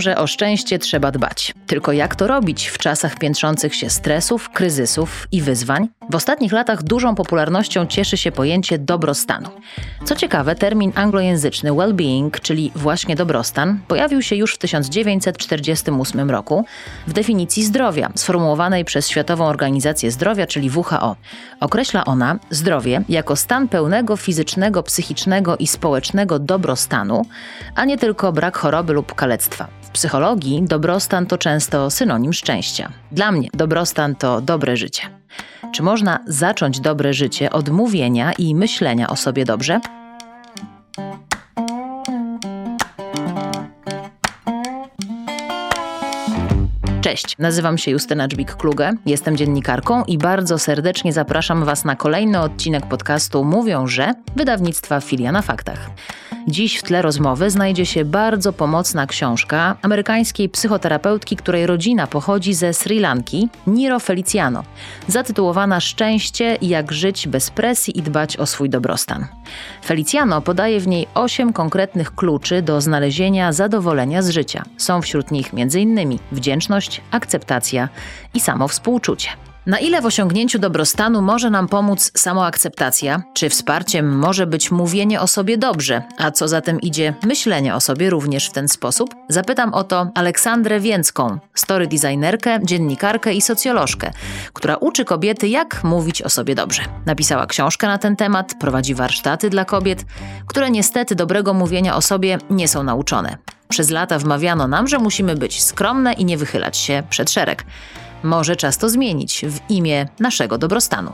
Że o szczęście trzeba dbać. Tylko jak to robić w czasach piętrzących się stresów, kryzysów i wyzwań? W ostatnich latach dużą popularnością cieszy się pojęcie dobrostanu. Co ciekawe, termin anglojęzyczny well-being, czyli właśnie dobrostan, pojawił się już w 1948 roku w definicji zdrowia, sformułowanej przez Światową Organizację Zdrowia, czyli WHO. Określa ona zdrowie jako stan pełnego fizycznego, psychicznego i społecznego dobrostanu, a nie tylko brak choroby lub kalectwa. Psychologii dobrostan to często synonim szczęścia. Dla mnie dobrostan to dobre życie. Czy można zacząć dobre życie od mówienia i myślenia o sobie dobrze? Cześć, nazywam się Justyna Dżbik-Kluge, jestem dziennikarką i bardzo serdecznie zapraszam Was na kolejny odcinek podcastu Mówią, że wydawnictwa Filia na Faktach. Dziś w tle rozmowy znajdzie się bardzo pomocna książka amerykańskiej psychoterapeutki, której rodzina pochodzi ze Sri Lanki, Niro Feliciano, zatytułowana Szczęście jak żyć bez presji i dbać o swój dobrostan. Feliciano podaje w niej osiem konkretnych kluczy do znalezienia zadowolenia z życia. Są wśród nich m.in. wdzięczność, akceptacja i samo współczucie. Na ile w osiągnięciu dobrostanu może nam pomóc samoakceptacja? Czy wsparciem może być mówienie o sobie dobrze, a co za tym idzie myślenie o sobie również w ten sposób? Zapytam o to Aleksandrę Więcką, story designerkę, dziennikarkę i socjolożkę, która uczy kobiety, jak mówić o sobie dobrze. Napisała książkę na ten temat, prowadzi warsztaty dla kobiet, które niestety dobrego mówienia o sobie nie są nauczone. Przez lata wmawiano nam, że musimy być skromne i nie wychylać się przed szereg. Może czas to zmienić w imię naszego dobrostanu.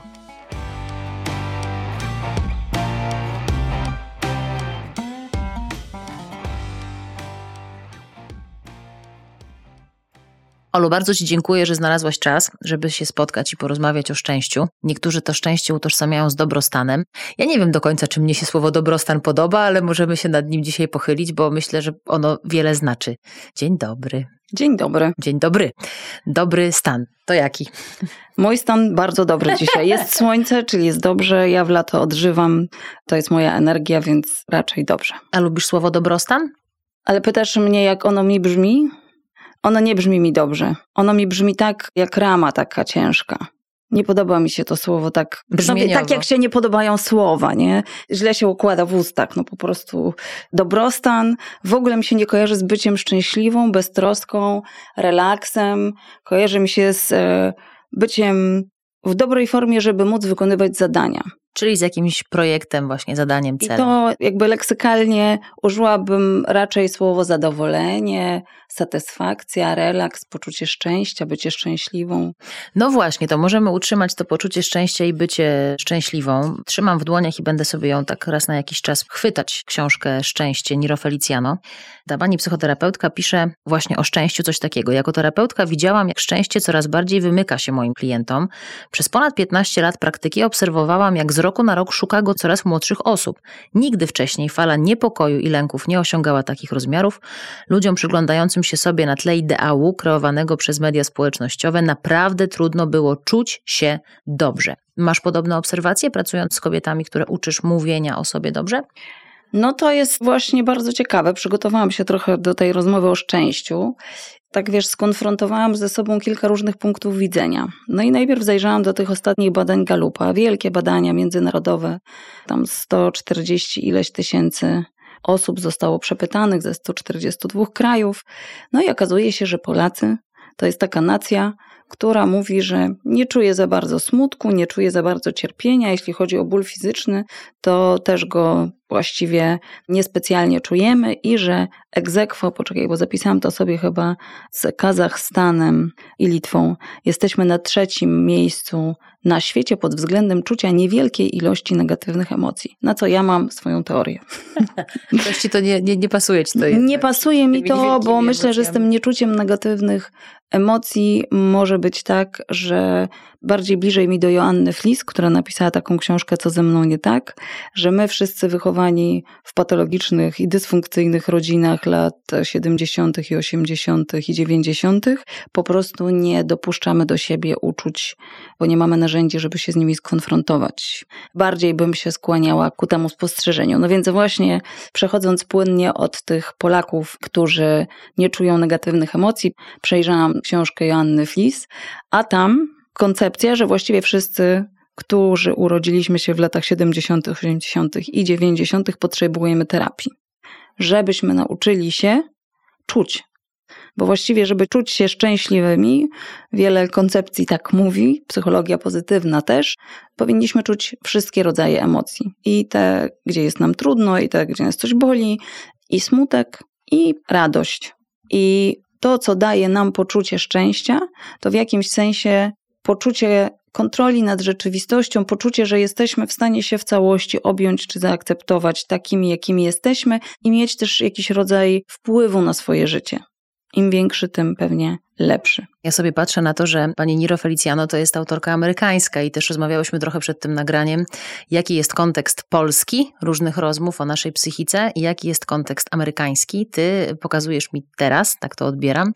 Olu, bardzo Ci dziękuję, że znalazłaś czas, żeby się spotkać i porozmawiać o szczęściu. Niektórzy to szczęście utożsamiają z dobrostanem. Ja nie wiem do końca, czy mnie się słowo dobrostan podoba, ale możemy się nad nim dzisiaj pochylić, bo myślę, że ono wiele znaczy. Dzień dobry. Dzień dobry. Dzień dobry. Dobry stan. To jaki? Mój stan bardzo dobry dzisiaj. Jest słońce, czyli jest dobrze. Ja w lato odżywam. To jest moja energia, więc raczej dobrze. A lubisz słowo dobrostan? Ale pytasz mnie, jak ono mi brzmi? Ono nie brzmi mi dobrze. Ono mi brzmi tak, jak rama taka ciężka. Nie podoba mi się to słowo tak. Brzmieniowo. Tak jak się nie podobają słowa, nie? Źle się układa w ustach. No po prostu dobrostan w ogóle mi się nie kojarzy z byciem szczęśliwą, beztroską, relaksem. Kojarzy mi się z e, byciem w dobrej formie, żeby móc wykonywać zadania. Czyli z jakimś projektem, właśnie zadaniem, celem. I to jakby leksykalnie użyłabym raczej słowo zadowolenie, satysfakcja, relaks, poczucie szczęścia, bycie szczęśliwą. No właśnie, to możemy utrzymać to poczucie szczęścia i bycie szczęśliwą. Trzymam w dłoniach i będę sobie ją tak raz na jakiś czas chwytać, książkę Szczęście Niro Feliciano. Ta pani psychoterapeutka pisze właśnie o szczęściu coś takiego. Jako terapeutka widziałam, jak szczęście coraz bardziej wymyka się moim klientom. Przez ponad 15 lat praktyki obserwowałam, jak z roku na rok szuka go coraz młodszych osób. Nigdy wcześniej fala niepokoju i lęków nie osiągała takich rozmiarów. Ludziom przyglądającym się sobie na tle ideału kreowanego przez media społecznościowe naprawdę trudno było czuć się dobrze. Masz podobne obserwacje pracując z kobietami, które uczysz mówienia o sobie dobrze? No to jest właśnie bardzo ciekawe. Przygotowałam się trochę do tej rozmowy o szczęściu. Tak wiesz, skonfrontowałam ze sobą kilka różnych punktów widzenia. No i najpierw zajrzałam do tych ostatnich badań Galupa, wielkie badania międzynarodowe, tam 140 ileś tysięcy osób zostało przepytanych ze 142 krajów. No i okazuje się, że Polacy to jest taka nacja, która mówi, że nie czuje za bardzo smutku, nie czuje za bardzo cierpienia. Jeśli chodzi o ból fizyczny, to też go właściwie niespecjalnie czujemy i że egzekwo, poczekaj, bo zapisałam to sobie chyba z Kazachstanem i Litwą, jesteśmy na trzecim miejscu na świecie pod względem czucia niewielkiej ilości negatywnych emocji. Na co ja mam swoją teorię. Coś ci to nie, nie, nie pasuje ci to jest. Nie pasuje mi to, bo myślę, że z tym nieczuciem negatywnych emocji może być tak, że bardziej bliżej mi do Joanny Flis, która napisała taką książkę Co ze mną nie tak, że my wszyscy wychowani wychowani w patologicznych i dysfunkcyjnych rodzinach lat 70. i 80. i 90., po prostu nie dopuszczamy do siebie uczuć, bo nie mamy narzędzi, żeby się z nimi skonfrontować. Bardziej bym się skłaniała ku temu spostrzeżeniu. No więc właśnie przechodząc płynnie od tych Polaków, którzy nie czują negatywnych emocji, przejrzałam książkę Joanny Flis, a tam koncepcja, że właściwie wszyscy którzy urodziliśmy się w latach 70., 80. i 90., potrzebujemy terapii. Żebyśmy nauczyli się czuć. Bo właściwie, żeby czuć się szczęśliwymi, wiele koncepcji tak mówi, psychologia pozytywna też, powinniśmy czuć wszystkie rodzaje emocji. I te, gdzie jest nam trudno, i te, gdzie nas coś boli, i smutek, i radość. I to, co daje nam poczucie szczęścia, to w jakimś sensie poczucie kontroli nad rzeczywistością, poczucie, że jesteśmy w stanie się w całości objąć czy zaakceptować takimi, jakimi jesteśmy i mieć też jakiś rodzaj wpływu na swoje życie. Im większy, tym pewnie lepszy. Ja sobie patrzę na to, że pani Niro Feliciano to jest autorka amerykańska i też rozmawiałyśmy trochę przed tym nagraniem, jaki jest kontekst polski różnych rozmów o naszej psychice i jaki jest kontekst amerykański. Ty pokazujesz mi teraz, tak to odbieram,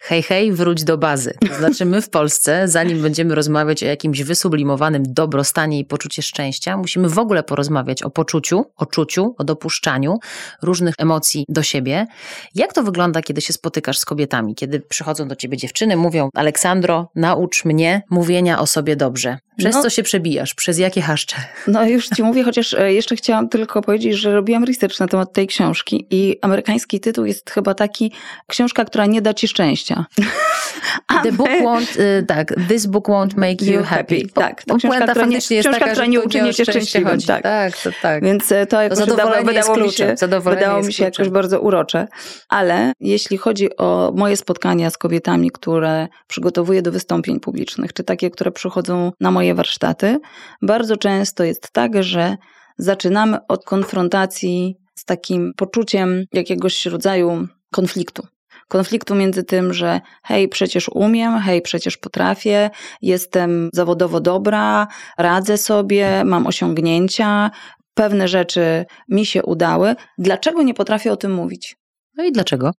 hej, hej, wróć do bazy. To znaczy my w Polsce, zanim będziemy rozmawiać o jakimś wysublimowanym dobrostanie i poczucie szczęścia, musimy w ogóle porozmawiać o poczuciu, o czuciu, o dopuszczaniu różnych emocji do siebie. Jak to wygląda, kiedy się spotykasz z kobietami, kiedy przychodzą do ciebie dziewczyny, mówią, Aleksandro, naucz mnie mówienia o sobie dobrze. Przez no, co się przebijasz? Przez jakie haszcze? No już ci mówię, chociaż e, jeszcze chciałam tylko powiedzieć, że robiłam research na temat tej książki i amerykański tytuł jest chyba taki książka, która nie da ci szczęścia. The book won't, y, tak, this book won't make you, happy. Tak, to książka, która nie, książka, taka, która nie uczyni cię szczęśliwym. Tak. tak, to tak. Więc e, to jakoś to wydało, wydało mi się, wydało mi się jakoś bardzo urocze. Ale jeśli chodzi o moje spotkania z kobietami, które przygotowuję do wystąpień publicznych, czy takie, które przychodzą na moje warsztaty, bardzo często jest tak, że zaczynamy od konfrontacji z takim poczuciem jakiegoś rodzaju konfliktu konfliktu między tym, że hej, przecież umiem, hej, przecież potrafię, jestem zawodowo dobra, radzę sobie, mam osiągnięcia, pewne rzeczy mi się udały. Dlaczego nie potrafię o tym mówić? No i dlaczego?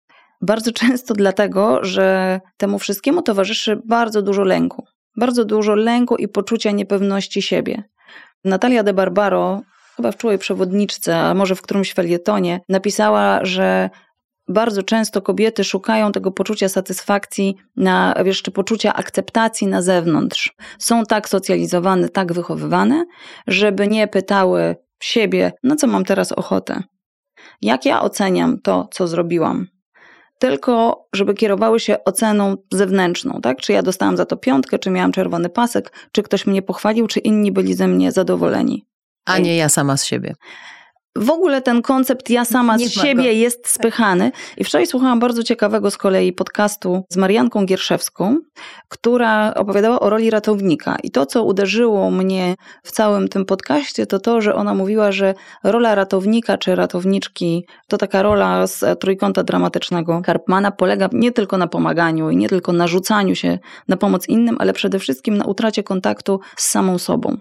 Bardzo często dlatego, że temu wszystkiemu towarzyszy bardzo dużo lęku. Bardzo dużo lęku i poczucia niepewności siebie. Natalia de Barbaro, chyba w czułej przewodniczce, a może w którymś felietonie, napisała, że bardzo często kobiety szukają tego poczucia satysfakcji, na, wiesz, czy poczucia akceptacji na zewnątrz. Są tak socjalizowane, tak wychowywane, żeby nie pytały siebie, na co mam teraz ochotę. Jak ja oceniam to, co zrobiłam? Tylko, żeby kierowały się oceną zewnętrzną, tak? Czy ja dostałam za to piątkę, czy miałam czerwony pasek, czy ktoś mnie pochwalił, czy inni byli ze mnie zadowoleni. A nie ja sama z siebie w ogóle ten koncept ja sama Nie z siebie go. jest spychany. I wczoraj słuchałam bardzo ciekawego z kolei podcastu z Marianką Gierszewską, która opowiadała o roli ratownika. I to, co uderzyło mnie w całym tym podcaście, to to, że ona mówiła, że rola ratownika czy ratowniczki to taka rola z trójkąta dramatycznego Karpmana polega nie tylko na pomaganiu i nie tylko na rzucaniu się na pomoc innym, ale przede wszystkim na utracie kontaktu z samą sobą.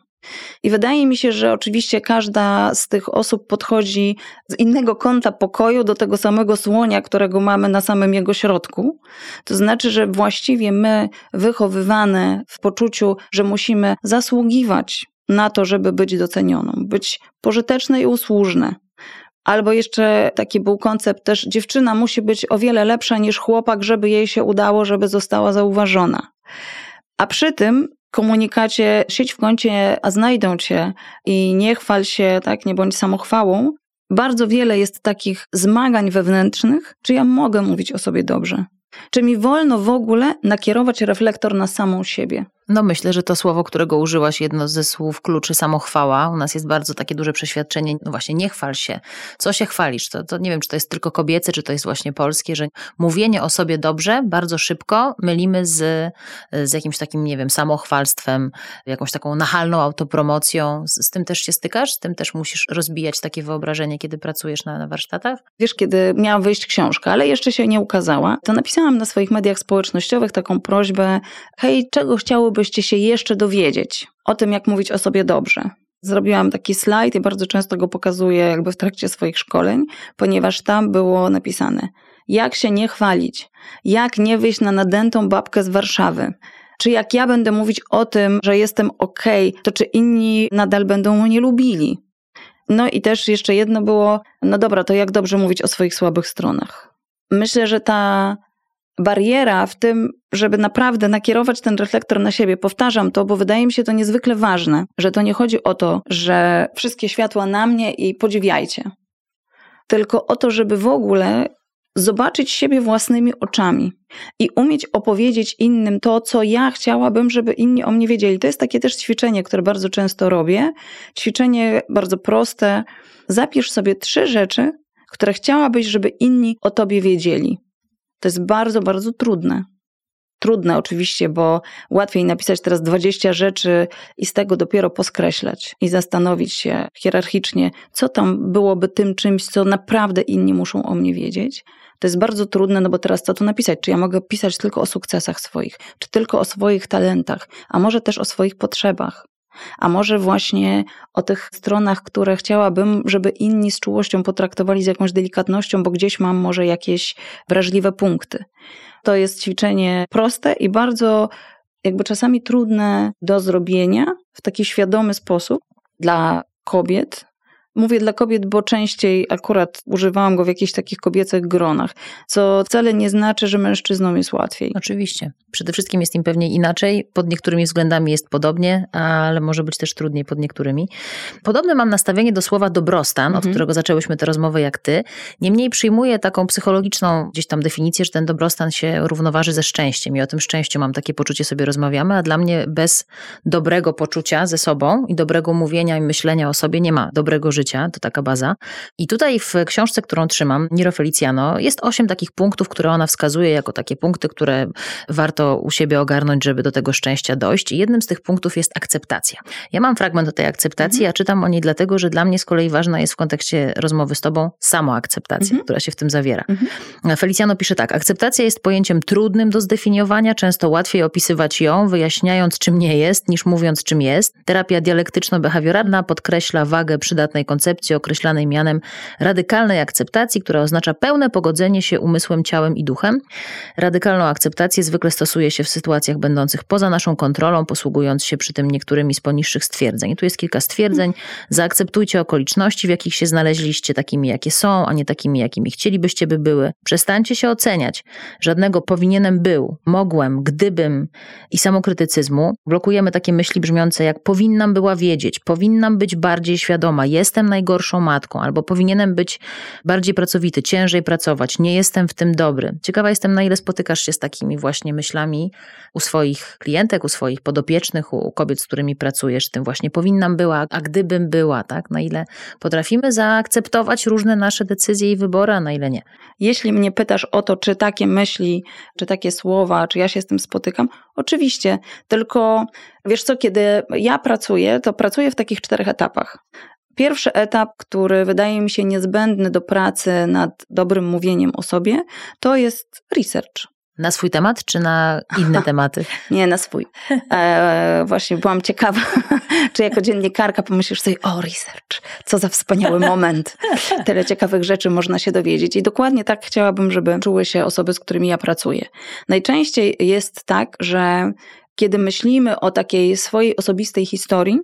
I wydaje mi się, że oczywiście każda z tych osób podchodzi z innego kąta pokoju do tego samego słonia, którego mamy na samym jego środku. To znaczy, że właściwie my, wychowywane w poczuciu, że musimy zasługiwać na to, żeby być docenioną, być pożyteczne i usłużne. Albo jeszcze taki był koncept też, dziewczyna musi być o wiele lepsza niż chłopak, żeby jej się udało, żeby została zauważona. A przy tym komunikacie sieć w kącie, a znajdą cię i nie chwal się, tak, nie bądź samochwałą. Bardzo wiele jest takich zmagań wewnętrznych, czy ja mogę mówić o sobie dobrze. Czy mi wolno w ogóle nakierować reflektor na samą siebie? No myślę, że to słowo, którego użyłaś, jedno ze słów kluczy samochwała. U nas jest bardzo takie duże przeświadczenie, no właśnie, nie chwal się. Co się chwalisz? To, to nie wiem, czy to jest tylko kobiece, czy to jest właśnie polskie, że mówienie o sobie dobrze bardzo szybko mylimy z, z jakimś takim, nie wiem, samochwalstwem, jakąś taką nachalną autopromocją. Z, z tym też się stykasz? Z tym też musisz rozbijać takie wyobrażenie, kiedy pracujesz na, na warsztatach? Wiesz, kiedy miała wyjść książka, ale jeszcze się nie ukazała, to napisałam na swoich mediach społecznościowych taką prośbę, hej, czego chciałoby chcielibyście się jeszcze dowiedzieć o tym, jak mówić o sobie dobrze. Zrobiłam taki slajd i bardzo często go pokazuję jakby w trakcie swoich szkoleń, ponieważ tam było napisane, jak się nie chwalić, jak nie wyjść na nadętą babkę z Warszawy. Czy jak ja będę mówić o tym, że jestem ok, to czy inni nadal będą mnie lubili? No i też jeszcze jedno było, no dobra, to jak dobrze mówić o swoich słabych stronach. Myślę, że ta bariera w tym, żeby naprawdę nakierować ten reflektor na siebie. Powtarzam to, bo wydaje mi się to niezwykle ważne, że to nie chodzi o to, że wszystkie światła na mnie i podziwiajcie. Tylko o to, żeby w ogóle zobaczyć siebie własnymi oczami i umieć opowiedzieć innym to, co ja chciałabym, żeby inni o mnie wiedzieli. To jest takie też ćwiczenie, które bardzo często robię. Ćwiczenie bardzo proste. Zapisz sobie trzy rzeczy, które chciałabyś, żeby inni o tobie wiedzieli. To jest bardzo, bardzo trudne. Trudne oczywiście, bo łatwiej napisać teraz 20 rzeczy i z tego dopiero poskreślać i zastanowić się hierarchicznie, co tam byłoby tym czymś, co naprawdę inni muszą o mnie wiedzieć. To jest bardzo trudne, no bo teraz co tu napisać? Czy ja mogę pisać tylko o sukcesach swoich, czy tylko o swoich talentach, a może też o swoich potrzebach? A może właśnie o tych stronach, które chciałabym, żeby inni z czułością potraktowali z jakąś delikatnością, bo gdzieś mam może jakieś wrażliwe punkty. To jest ćwiczenie proste i bardzo jakby czasami trudne do zrobienia w taki świadomy sposób dla kobiet, Mówię dla kobiet, bo częściej akurat używałam go w jakichś takich kobiecych gronach, co wcale nie znaczy, że mężczyznom jest łatwiej. Oczywiście. Przede wszystkim jest im pewnie inaczej. Pod niektórymi względami jest podobnie, ale może być też trudniej pod niektórymi. Podobne mam nastawienie do słowa dobrostan, mhm. od którego zaczęłyśmy tę rozmowę jak ty. Niemniej przyjmuję taką psychologiczną gdzieś tam definicję, że ten dobrostan się równoważy ze szczęściem i o tym szczęściu mam takie poczucie sobie rozmawiamy, a dla mnie bez dobrego poczucia ze sobą i dobrego mówienia i myślenia o sobie nie ma dobrego życia życia, to taka baza. I tutaj w książce, którą trzymam, Niro Feliciano, jest osiem takich punktów, które ona wskazuje jako takie punkty, które warto u siebie ogarnąć, żeby do tego szczęścia dojść. I jednym z tych punktów jest akceptacja. Ja mam fragment o tej akceptacji, mhm. a czytam o niej dlatego, że dla mnie z kolei ważna jest w kontekście rozmowy z tobą samoakceptacja, mhm. która się w tym zawiera. Mhm. Feliciano pisze tak, akceptacja jest pojęciem trudnym do zdefiniowania, często łatwiej opisywać ją, wyjaśniając czym nie jest, niż mówiąc czym jest. Terapia dialektyczno-behawioralna podkreśla wagę przydatnej koncepcji określanej mianem radykalnej akceptacji, która oznacza pełne pogodzenie się umysłem, ciałem i duchem. Radykalną akceptację zwykle stosuje się w sytuacjach będących poza naszą kontrolą, posługując się przy tym niektórymi z poniższych stwierdzeń. Tu jest kilka stwierdzeń. Zaakceptujcie okoliczności, w jakich się znaleźliście, takimi jakie są, a nie takimi, jakimi chcielibyście by były. Przestańcie się oceniać. Żadnego powinienem był, mogłem, gdybym i samokrytycyzmu. Blokujemy takie myśli brzmiące jak powinnam była wiedzieć, powinnam być bardziej świadoma, jestem najgorszą matką, albo powinienem być bardziej pracowity, ciężej pracować, nie jestem w tym dobry. Ciekawa jestem, na ile spotykasz się z takimi właśnie myślami u swoich klientek, u swoich podopiecznych, u kobiet, z którymi pracujesz, tym właśnie powinnam była, a gdybym była, tak? Na ile potrafimy zaakceptować różne nasze decyzje i wybory, a na ile nie. Jeśli mnie pytasz o to, czy takie myśli, czy takie słowa, czy ja się z tym spotykam, oczywiście, tylko wiesz co, kiedy ja pracuję, to pracuję w takich czterech etapach. Pierwszy etap, który wydaje mi się niezbędny do pracy nad dobrym mówieniem o sobie, to jest research. Na swój temat, czy na inne tematy? Nie, na swój. E, właśnie byłam ciekawa, czy jako dziennikarka pomyślisz sobie, o research, co za wspaniały moment. Tyle ciekawych rzeczy można się dowiedzieć. I dokładnie tak chciałabym, żeby czuły się osoby, z którymi ja pracuję. Najczęściej jest tak, że kiedy myślimy o takiej swojej osobistej historii,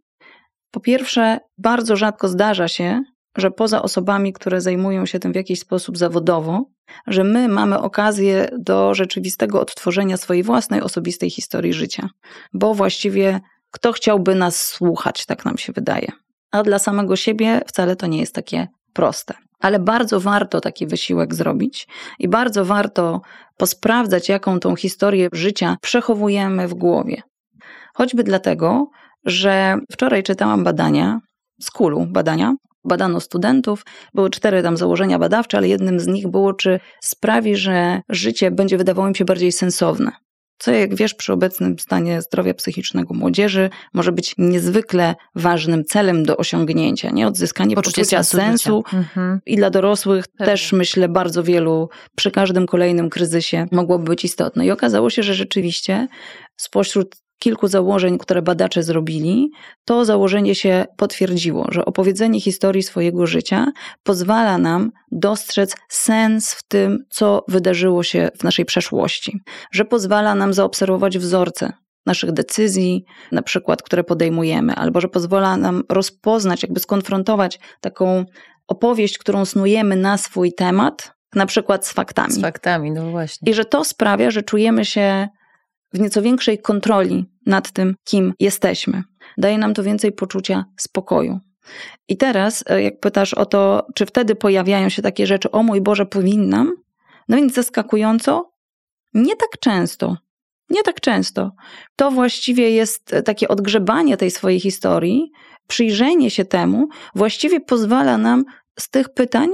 po pierwsze, bardzo rzadko zdarza się, że poza osobami, które zajmują się tym w jakiś sposób zawodowo, że my mamy okazję do rzeczywistego odtworzenia swojej własnej osobistej historii życia. Bo właściwie kto chciałby nas słuchać, tak nam się wydaje. A dla samego siebie wcale to nie jest takie proste. Ale bardzo warto taki wysiłek zrobić i bardzo warto posprawdzać, jaką tą historię życia przechowujemy w głowie. Choćby dlatego, że wczoraj czytałam badania, z Kulu badania, badano studentów, były cztery tam założenia badawcze, ale jednym z nich było, czy sprawi, że życie będzie wydawało im się bardziej sensowne. Co, jak wiesz, przy obecnym stanie zdrowia psychicznego młodzieży może być niezwykle ważnym celem do osiągnięcia, nie? Odzyskanie Poczucie poczucia sensu. Mhm. I dla dorosłych Pewnie. też, myślę, bardzo wielu przy każdym kolejnym kryzysie mogłoby być istotne. I okazało się, że rzeczywiście spośród kilku założeń, które badacze zrobili, to założenie się potwierdziło, że opowiedzenie historii swojego życia pozwala nam dostrzec sens w tym, co wydarzyło się w naszej przeszłości, że pozwala nam zaobserwować wzorce naszych decyzji, na przykład, które podejmujemy, albo że pozwala nam rozpoznać, jakby skonfrontować taką opowieść, którą snujemy na swój temat, na przykład z faktami. Z faktami, no właśnie. I że to sprawia, że czujemy się w nieco większej kontroli nad tym, kim jesteśmy. Daje nam to więcej poczucia spokoju. I teraz, e, jak pytasz o to, czy wtedy pojawiają się takie rzeczy, o mój Boże, powinnam? No więc zaskakująco, nie tak często. Nie tak często. To właściwie jest takie odgrzebanie tej swojej historii, przyjrzenie się temu, właściwie pozwala nam z tych pytań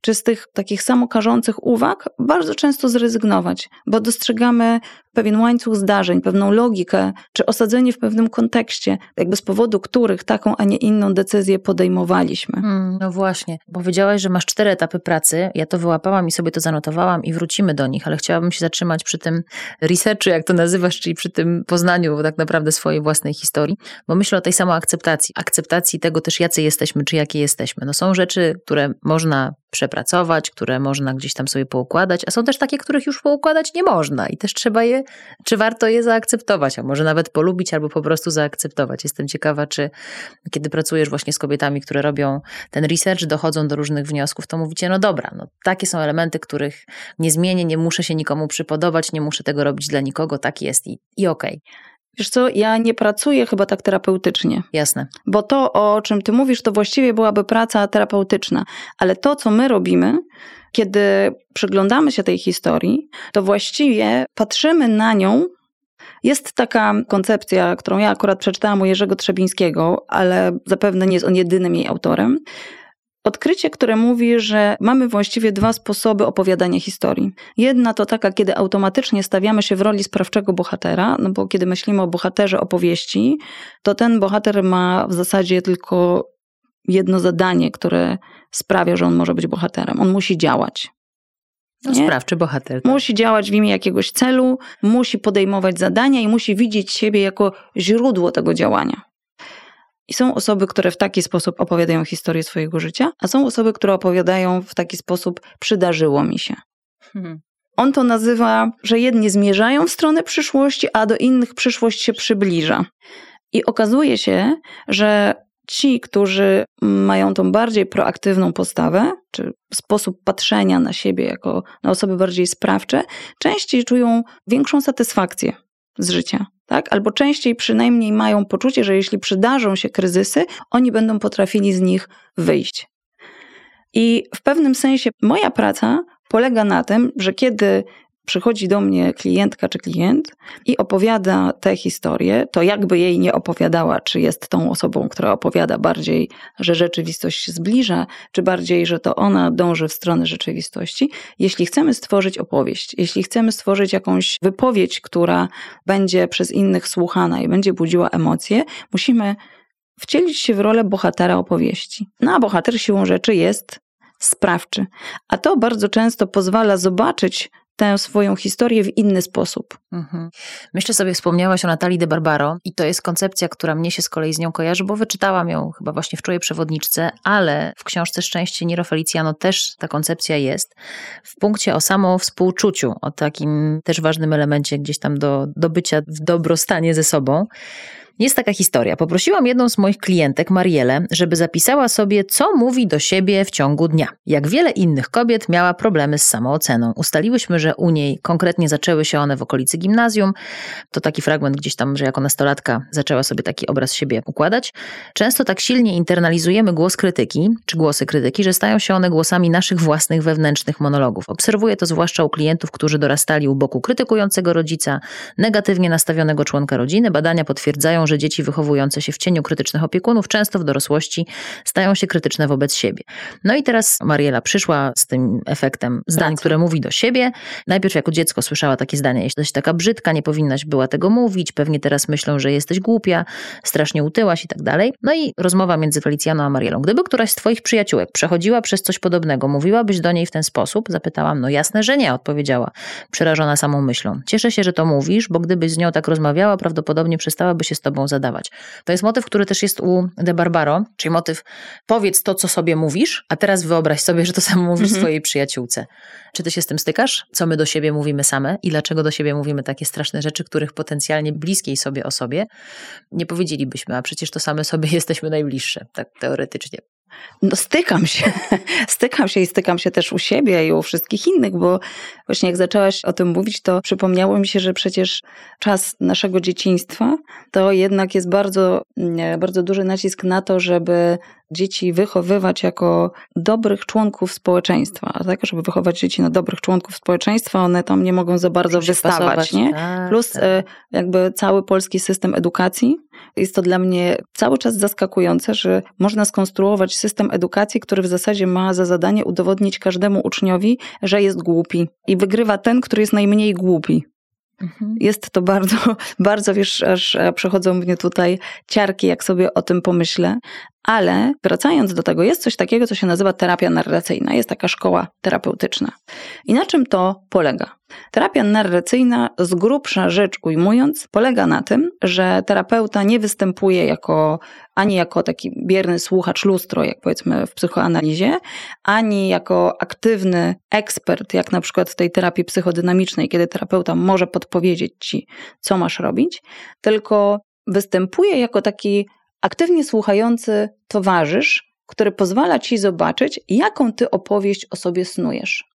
czy z tych takich samokarzących uwag bardzo często zrezygnować, bo dostrzegamy pewien łańcuch zdarzeń, pewną logikę, czy osadzenie w pewnym kontekście, jakby z powodu których taką, a nie inną decyzję podejmowaliśmy. Hmm, no właśnie. Powiedziałaś, że masz cztery etapy pracy. Ja to wyłapałam i sobie to zanotowałam i wrócimy do nich, ale chciałabym się zatrzymać przy tym researchu, jak to nazywasz, czyli przy tym poznaniu tak naprawdę swojej własnej historii, bo myślę o tej samoakceptacji. Akceptacji tego też, jacy jesteśmy, czy jakie jesteśmy. No są rzeczy, które można przepracować, które można gdzieś tam sobie poukładać, a są też takie, których już poukładać nie można i też trzeba je, czy warto je zaakceptować, a może nawet polubić albo po prostu zaakceptować. Jestem ciekawa, czy kiedy pracujesz właśnie z kobietami, które robią ten research, dochodzą do różnych wniosków, to mówicie, no dobra, no takie są elementy, których nie zmienię, nie muszę się nikomu przypodobać, nie muszę tego robić dla nikogo, tak jest i, i okej. Okay. Wiesz co, ja nie pracuję chyba tak terapeutycznie. Jasne. Bo to, o czym ty mówisz, to właściwie byłaby praca terapeutyczna. Ale to, co my robimy, kiedy przyglądamy się tej historii, to właściwie patrzymy na nią. Jest taka koncepcja, którą ja akurat przeczytałam u Jerzego Trzebińskiego, ale zapewne nie jest on jedynym jej autorem, Odkrycie, które mówi, że mamy właściwie dwa sposoby opowiadania historii. Jedna to taka, kiedy automatycznie stawiamy się w roli sprawczego bohatera, no bo kiedy myślimy o bohaterze opowieści, to ten bohater ma w zasadzie tylko jedno zadanie, które sprawia, że on może być bohaterem. On musi działać. No, sprawczy bohater. Tak. Musi działać w imię jakiegoś celu, musi podejmować zadania i musi widzieć siebie jako źródło tego działania. I są osoby, które w taki sposób opowiadają historię swojego życia, a są osoby, które opowiadają w taki sposób przydarzyło mi się. Hmm. On to nazywa, że jedni zmierzają w stronę przyszłości, a do innych przyszłość się przybliża. I okazuje się, że ci, którzy mają tą bardziej proaktywną postawę, czy sposób patrzenia na siebie jako na osoby bardziej sprawcze, częściej czują większą satysfakcję z życia tak? Albo częściej przynajmniej mają poczucie, że jeśli przydarzą się kryzysy, oni będą potrafili z nich wyjść. I w pewnym sensie moja praca polega na tym, że kiedy przychodzi do mnie klientka czy klient i opowiada tę historię, to jakby jej nie opowiadała, czy jest tą osobą, która opowiada bardziej, że rzeczywistość się zbliża, czy bardziej, że to ona dąży w stronę rzeczywistości. Jeśli chcemy stworzyć opowieść, jeśli chcemy stworzyć jakąś wypowiedź, która będzie przez innych słuchana i będzie budziła emocje, musimy wcielić się w rolę bohatera opowieści. No a bohater siłą rzeczy jest sprawczy. A to bardzo często pozwala zobaczyć tę swoją historię w inny sposób. Mhm. Myślę sobie, wspomniałaś o Natalii de Barbaro i to jest koncepcja, która mnie się z kolei z nią kojarzy, bo wyczytałam ją chyba właśnie w Czuję Przewodniczce, ale w książce Szczęście Niro Feliciano też ta koncepcja jest w punkcie o samo współczuciu, o takim też ważnym elemencie gdzieś tam do, do bycia w dobrostanie ze sobą. Jest taka historia. Poprosiłam jedną z moich klientek, Marielę, żeby zapisała sobie, co mówi do siebie w ciągu dnia. Jak wiele innych kobiet miała problemy z samooceną. Ustaliłyśmy, że u niej konkretnie zaczęły się one w okolicy gimnazjum. To taki fragment gdzieś tam, że jako nastolatka zaczęła sobie taki obraz siebie układać. Często tak silnie internalizujemy głos krytyki, czy głosy krytyki, że stają się one głosami naszych własnych wewnętrznych monologów. Obserwuję to zwłaszcza u klientów, którzy dorastali u boku krytykującego rodzica, negatywnie nastawionego członka rodziny. Badania potwierdzają, że że dzieci wychowujące się w cieniu krytycznych opiekunów często w dorosłości stają się krytyczne wobec siebie. No i teraz Mariela przyszła z tym efektem zdań, Pracy. które mówi do siebie. Najpierw jako dziecko słyszała takie zdania, jesteś taka brzydka, nie powinnaś była tego mówić, pewnie teraz myślą, że jesteś głupia, strasznie utyłaś i tak dalej. No i rozmowa między Felicjaną a Marielą. Gdyby któraś z twoich przyjaciółek przechodziła przez coś podobnego, mówiłabyś do niej w ten sposób? Zapytałam, no jasne, że nie, odpowiedziała, przerażona samą myślą. Cieszę się, że to mówisz, bo gdybyś z nią tak rozmawiała, prawdopodobnie przestałaby się z tobą zadawać. To jest motyw, który też jest u De Barbaro, czyli motyw powiedz to, co sobie mówisz, a teraz wyobraź sobie, że to samo mówisz Mhm. swojej przyjaciółce. Czy ty się z tym stykasz? Co my do siebie mówimy same i dlaczego do siebie mówimy takie straszne rzeczy, których potencjalnie bliskiej sobie osobie nie powiedzielibyśmy, a przecież to same sobie jesteśmy najbliższe, tak teoretycznie. No stykam się, stykam się i stykam się też u siebie i u wszystkich innych, bo właśnie jak zaczęłaś o tym mówić, to przypomniało mi się, że przecież czas naszego dzieciństwa to jednak jest bardzo, nie, bardzo duży nacisk na to, żeby dzieci wychowywać jako dobrych członków społeczeństwa, tak? Żeby wychować dzieci na dobrych członków społeczeństwa, one tam nie mogą za bardzo wystawać, nie? tak, Plus tak. e, jakby cały polski system edukacji. Jest to dla mnie cały czas zaskakujące, że można skonstruować system edukacji, który w zasadzie ma za zadanie udowodnić każdemu uczniowi, że jest głupi. I wygrywa ten, który jest najmniej głupi. Mhm. Jest to bardzo, bardzo, wiesz, aż przechodzą mnie tutaj ciarki, jak sobie o tym pomyślę. Ale wracając do tego, jest coś takiego, co się nazywa terapia narracyjna. Jest taka szkoła terapeutyczna. I na czym to polega? Terapia narracyjna, z grubsza rzecz ujmując, polega na tym, że terapeuta nie występuje jako ani jako taki bierny słuchacz lustro, jak powiedzmy w psychoanalizie, ani jako aktywny ekspert, jak na przykład w tej terapii psychodynamicznej, kiedy terapeuta może podpowiedzieć ci, co masz robić, tylko występuje jako taki aktywnie słuchający towarzysz, który pozwala ci zobaczyć, jaką ty opowieść o sobie snujesz.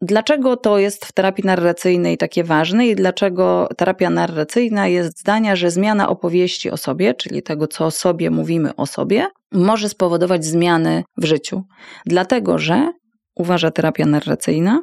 Dlaczego to jest w terapii narracyjnej takie ważne i dlaczego terapia narracyjna jest zdania, że zmiana opowieści o sobie, czyli tego, co o sobie mówimy o sobie, może spowodować zmiany w życiu? Dlatego, że, uważa terapia narracyjna,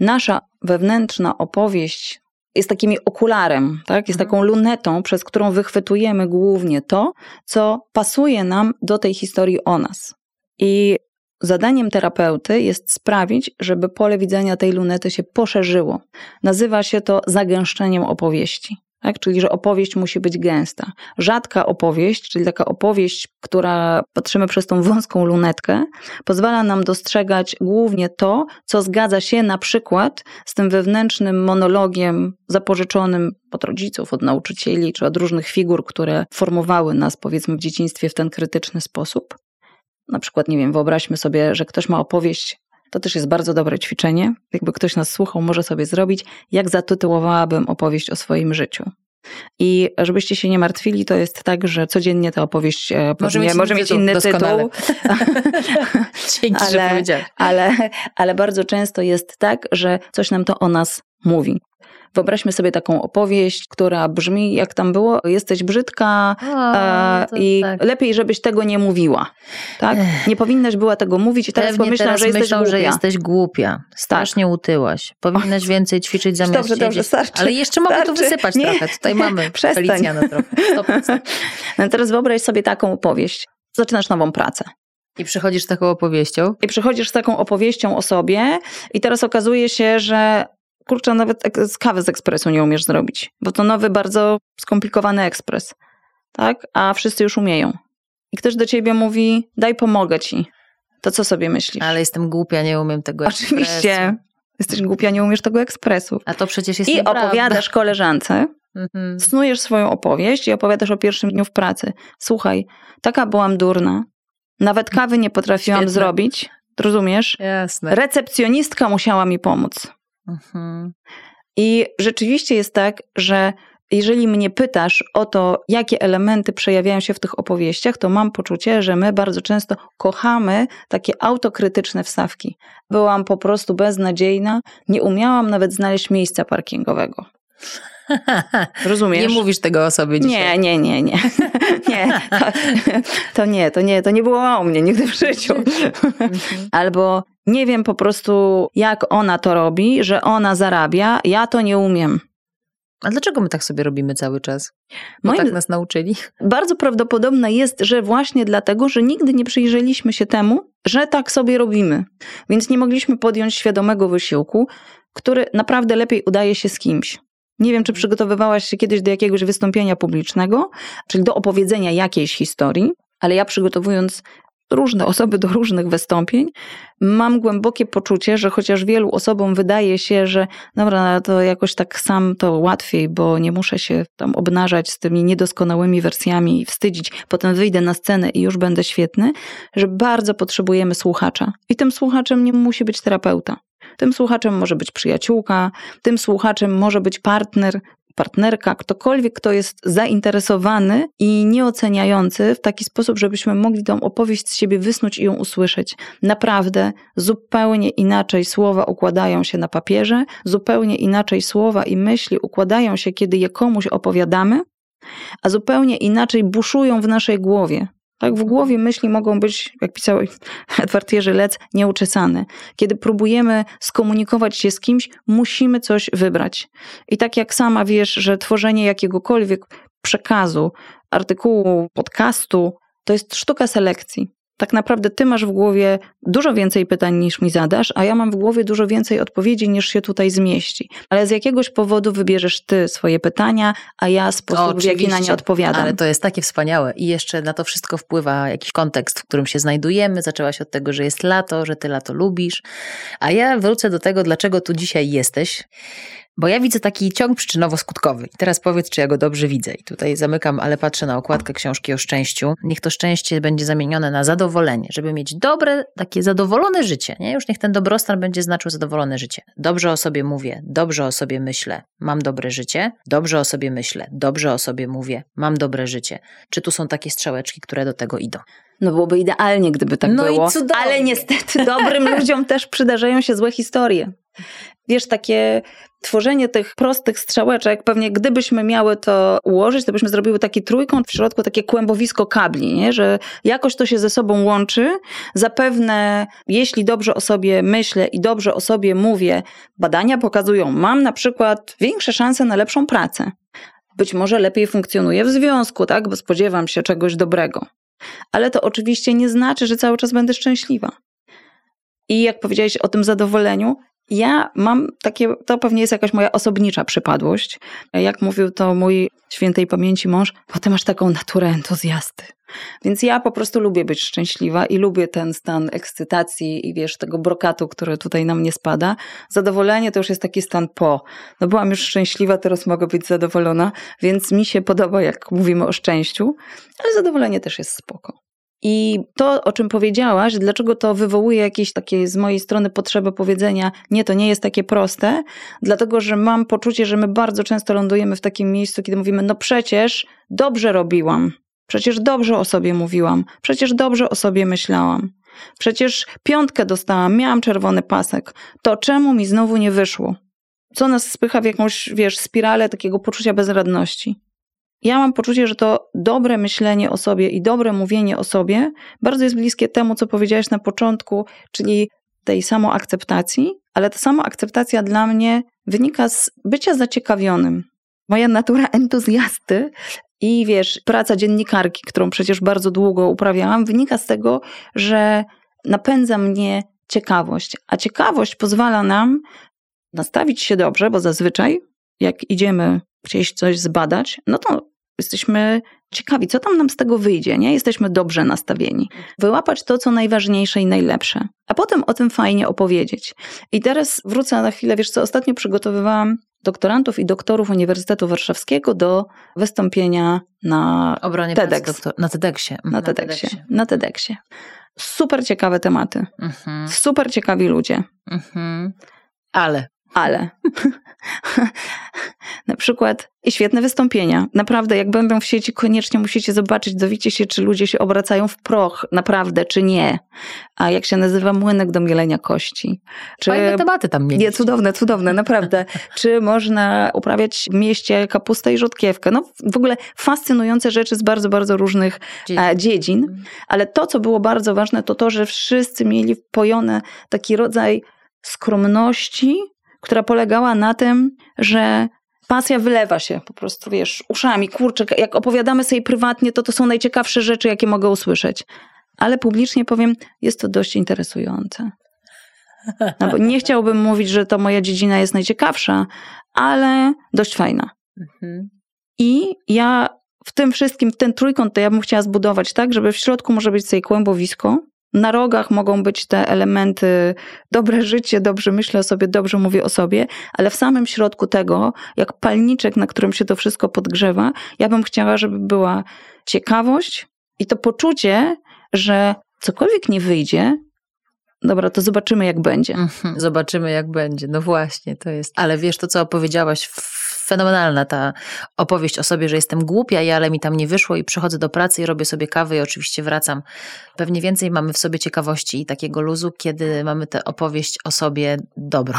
nasza wewnętrzna opowieść jest takim okularem, tak? jest Mhm. taką lunetą, przez którą wychwytujemy głównie to, co pasuje nam do tej historii o nas. I zadaniem terapeuty jest sprawić, żeby pole widzenia tej lunety się poszerzyło. Nazywa się to zagęszczeniem opowieści. Tak? Czyli, że opowieść musi być gęsta. Rzadka opowieść, czyli taka opowieść, która patrzymy przez tą wąską lunetkę, pozwala nam dostrzegać głównie to, co zgadza się na przykład z tym wewnętrznym monologiem zapożyczonym od rodziców, od nauczycieli czy od różnych figur, które formowały nas, powiedzmy, w dzieciństwie w ten krytyczny sposób. Na przykład, nie wiem, wyobraźmy sobie, że ktoś ma opowieść. To też jest bardzo dobre ćwiczenie. Jakby ktoś nas słuchał, może sobie zrobić, jak zatytułowałabym opowieść o swoim życiu. I żebyście się nie martwili, to jest tak, że codziennie ta opowieść e, Może mieć może mieć inny doskonale. tytuł. Dzięki, że Ale- powiedziałeś. ale, ale bardzo często jest tak, że coś nam to o nas mówi. Wyobraźmy sobie taką opowieść, która brzmi, jak tam było, jesteś brzydka e, i tak. lepiej, żebyś tego nie mówiła. Tak? Nie powinnaś była tego mówić i teraz Pewnie pomyślą, teraz że jesteś myślą, głupia. że jesteś głupia. Strasznie utyłaś. Powinnaś więcej ćwiczyć zamiast Dobrze, dobrze, starczy, Ale jeszcze mogę tu starczy. wysypać Nie, trochę. Tutaj mamy przestań. Felicjana trochę. Stop, stop. No teraz wyobraź sobie taką opowieść. Zaczynasz nową pracę. I przychodzisz z taką opowieścią. I przychodzisz z taką opowieścią o sobie i teraz okazuje się, że kurczę, nawet z kawy z ekspresu nie umiesz zrobić, bo to nowy, bardzo skomplikowany ekspres, tak? A wszyscy już umieją. I ktoś do ciebie mówi, daj pomogę ci. To co sobie myślisz? Ale jestem głupia, nie umiem tego Oczywiście. ekspresu. Jesteś głupia, nie umiesz tego ekspresu. A to przecież jest I opowiadasz koleżance, Mhm. snujesz swoją opowieść i opowiadasz o pierwszym dniu w pracy. Słuchaj, taka byłam durna. Nawet kawy nie potrafiłam Świetne. zrobić. Rozumiesz? Jasne. Recepcjonistka musiała mi pomóc. Mhm. I rzeczywiście jest tak, że jeżeli mnie pytasz o to, jakie elementy przejawiają się w tych opowieściach, to mam poczucie, że my bardzo często kochamy takie autokrytyczne wstawki. Byłam po prostu beznadziejna, nie umiałam nawet znaleźć miejsca parkingowego. Rozumiesz? Nie mówisz tego o sobie dzisiaj. Nie, nie, nie, nie. nie to, to nie, to nie, to nie było o mnie nigdy w życiu. Mhm. Albo nie wiem po prostu, jak ona to robi, że ona zarabia, ja to nie umiem. A dlaczego my tak sobie robimy cały czas? Bo Moim- tak nas nauczyli. Bardzo prawdopodobne jest, że właśnie dlatego, że nigdy nie przyjrzeliśmy się temu, że tak sobie robimy. Więc nie mogliśmy podjąć świadomego wysiłku, który naprawdę lepiej udaje się z kimś. Nie wiem, czy przygotowywałaś się kiedyś do jakiegoś wystąpienia publicznego, czyli do opowiedzenia jakiejś historii, ale ja przygotowując różne osoby do różnych wystąpień, mam głębokie poczucie, że chociaż wielu osobom wydaje się, że dobra, no to jakoś tak sam to łatwiej, bo nie muszę się tam obnażać z tymi niedoskonałymi wersjami i wstydzić, potem wyjdę na scenę i już będę świetny, że bardzo potrzebujemy słuchacza. I tym słuchaczem nie musi być terapeuta. Tym słuchaczem może być przyjaciółka, tym słuchaczem może być partner, partnerka, ktokolwiek, kto jest zainteresowany i nieoceniający w taki sposób, żebyśmy mogli tą opowieść z siebie wysnuć i ją usłyszeć. Naprawdę zupełnie inaczej słowa układają się na papierze, zupełnie inaczej słowa i myśli układają się, kiedy je komuś opowiadamy, a zupełnie inaczej buszują w naszej głowie. Tak, w głowie myśli mogą być, jak pisał Edward Jerzy Lec, nieuczesane. Kiedy próbujemy skomunikować się z kimś, musimy coś wybrać. I tak jak sama wiesz, że tworzenie jakiegokolwiek przekazu, artykułu, podcastu, to jest sztuka selekcji. Tak naprawdę ty masz w głowie dużo więcej pytań niż mi zadasz, a ja mam w głowie dużo więcej odpowiedzi niż się tutaj zmieści. Ale z jakiegoś powodu wybierzesz ty swoje pytania, a ja sposób, w jaki na nie odpowiadam. Ale to jest takie wspaniałe. I jeszcze na to wszystko wpływa jakiś kontekst, w którym się znajdujemy. Zaczęłaś od tego, że jest lato, że ty lato lubisz. A ja wrócę do tego, dlaczego tu dzisiaj jesteś. Bo ja widzę taki ciąg przyczynowo-skutkowy. I teraz powiedz, czy ja go dobrze widzę. I tutaj zamykam, ale patrzę na okładkę książki o szczęściu. Niech to szczęście będzie zamienione na zadowolenie, żeby mieć dobre, takie zadowolone życie. Nie? Już niech ten dobrostan będzie znaczył zadowolone życie. Dobrze o sobie mówię, dobrze o sobie myślę, mam dobre życie. Dobrze o sobie myślę, dobrze o sobie mówię, mam dobre życie. Czy tu są takie strzałeczki, które do tego idą? No byłoby idealnie, gdyby tak No i było. cudownie. Ale niestety dobrym ludziom też przydarzają się złe historie. Wiesz, takie tworzenie tych prostych strzałeczek, pewnie gdybyśmy miały to ułożyć, to byśmy zrobiły taki trójkąt, w środku takie kłębowisko kabli, nie? że jakoś to się ze sobą łączy. Zapewne, jeśli dobrze o sobie myślę i dobrze o sobie mówię, badania pokazują, mam na przykład większe szanse na lepszą pracę. Być może lepiej funkcjonuję w związku, tak? bo spodziewam się czegoś dobrego ale to oczywiście nie znaczy, że cały czas będę szczęśliwa. I jak powiedziałeś o tym zadowoleniu, ja mam takie, to pewnie jest jakaś moja osobnicza przypadłość. Jak mówił to mój świętej pamięci mąż, bo ty masz taką naturę entuzjasty. Więc ja po prostu lubię być szczęśliwa i lubię ten stan ekscytacji i wiesz, tego brokatu, który tutaj na mnie spada. Zadowolenie to już jest taki stan po. No byłam już szczęśliwa, teraz mogę być zadowolona, więc mi się podoba, jak mówimy o szczęściu, ale zadowolenie też jest spoko. I to, o czym powiedziałaś, dlaczego to wywołuje jakieś takie z mojej strony potrzeby powiedzenia, nie, to nie jest takie proste, dlatego że mam poczucie, że my bardzo często lądujemy w takim miejscu, kiedy mówimy, no przecież dobrze robiłam, przecież dobrze o sobie mówiłam, przecież dobrze o sobie myślałam, przecież piątkę dostałam, miałam czerwony pasek, to czemu mi znowu nie wyszło? Co nas spycha w jakąś, wiesz, spiralę takiego poczucia bezradności? Ja mam poczucie, że to dobre myślenie o sobie i dobre mówienie o sobie bardzo jest bliskie temu, co powiedziałeś na początku, czyli tej samoakceptacji, ale ta samoakceptacja dla mnie wynika z bycia zaciekawionym. Moja natura entuzjasty i wiesz, praca dziennikarki, którą przecież bardzo długo uprawiałam, wynika z tego, że napędza mnie ciekawość. A ciekawość pozwala nam nastawić się dobrze, bo zazwyczaj, jak idziemy gdzieś coś zbadać, no to jesteśmy ciekawi, co tam nam z tego wyjdzie, nie? Jesteśmy dobrze nastawieni. Wyłapać to, co najważniejsze i najlepsze, a potem o tym fajnie opowiedzieć. I teraz wrócę na chwilę, wiesz co, ostatnio przygotowywałam doktorantów i doktorów Uniwersytetu Warszawskiego do wystąpienia na Obronie TEDx. na TEDxie. Mhm, na TEDxie. Na TEDxie. Super ciekawe tematy, Mhm, super ciekawi ludzie, mhm. Ale ale na przykład i świetne wystąpienia. Naprawdę, jak będą w sieci, koniecznie musicie zobaczyć, dowiecie się, czy ludzie się obracają w proch, naprawdę, czy nie. A jak się nazywa młynek do mielenia kości. Czy... fajne tematy tam mieli. Nie, cudowne, cudowne, naprawdę. Czy można uprawiać w mieście kapustę i rzodkiewkę? No w ogóle fascynujące rzeczy z bardzo, bardzo różnych Dziedzin. e, dziedzin. Ale to, co było bardzo ważne, to to, że wszyscy mieli wpojone taki rodzaj skromności, która polegała na tym, że pasja wylewa się po prostu, wiesz, uszami, kurczę, jak opowiadamy sobie prywatnie, to to są najciekawsze rzeczy, jakie mogę usłyszeć. Ale publicznie powiem, jest to dość interesujące. No bo nie chciałbym mówić, że to moja dziedzina jest najciekawsza, ale dość fajna. Mhm. I ja w tym wszystkim, ten trójkąt, to ja bym chciała zbudować tak, żeby w środku może być sobie kłębowisko, na rogach mogą być te elementy dobre życie, dobrze myślę o sobie, dobrze mówię o sobie, ale w samym środku tego, jak palniczek, na którym się to wszystko podgrzewa, ja bym chciała, żeby była ciekawość i to poczucie, że cokolwiek nie wyjdzie, Dobra, to zobaczymy, jak będzie. Mhm, zobaczymy, jak będzie. No właśnie, to jest. Ale wiesz, to co opowiedziałaś, fenomenalna ta opowieść o sobie, że jestem głupia, i ale mi tam nie wyszło i przychodzę do pracy i robię sobie kawę i oczywiście wracam. Pewnie więcej mamy w sobie ciekawości i takiego luzu, kiedy mamy tę opowieść o sobie dobrą.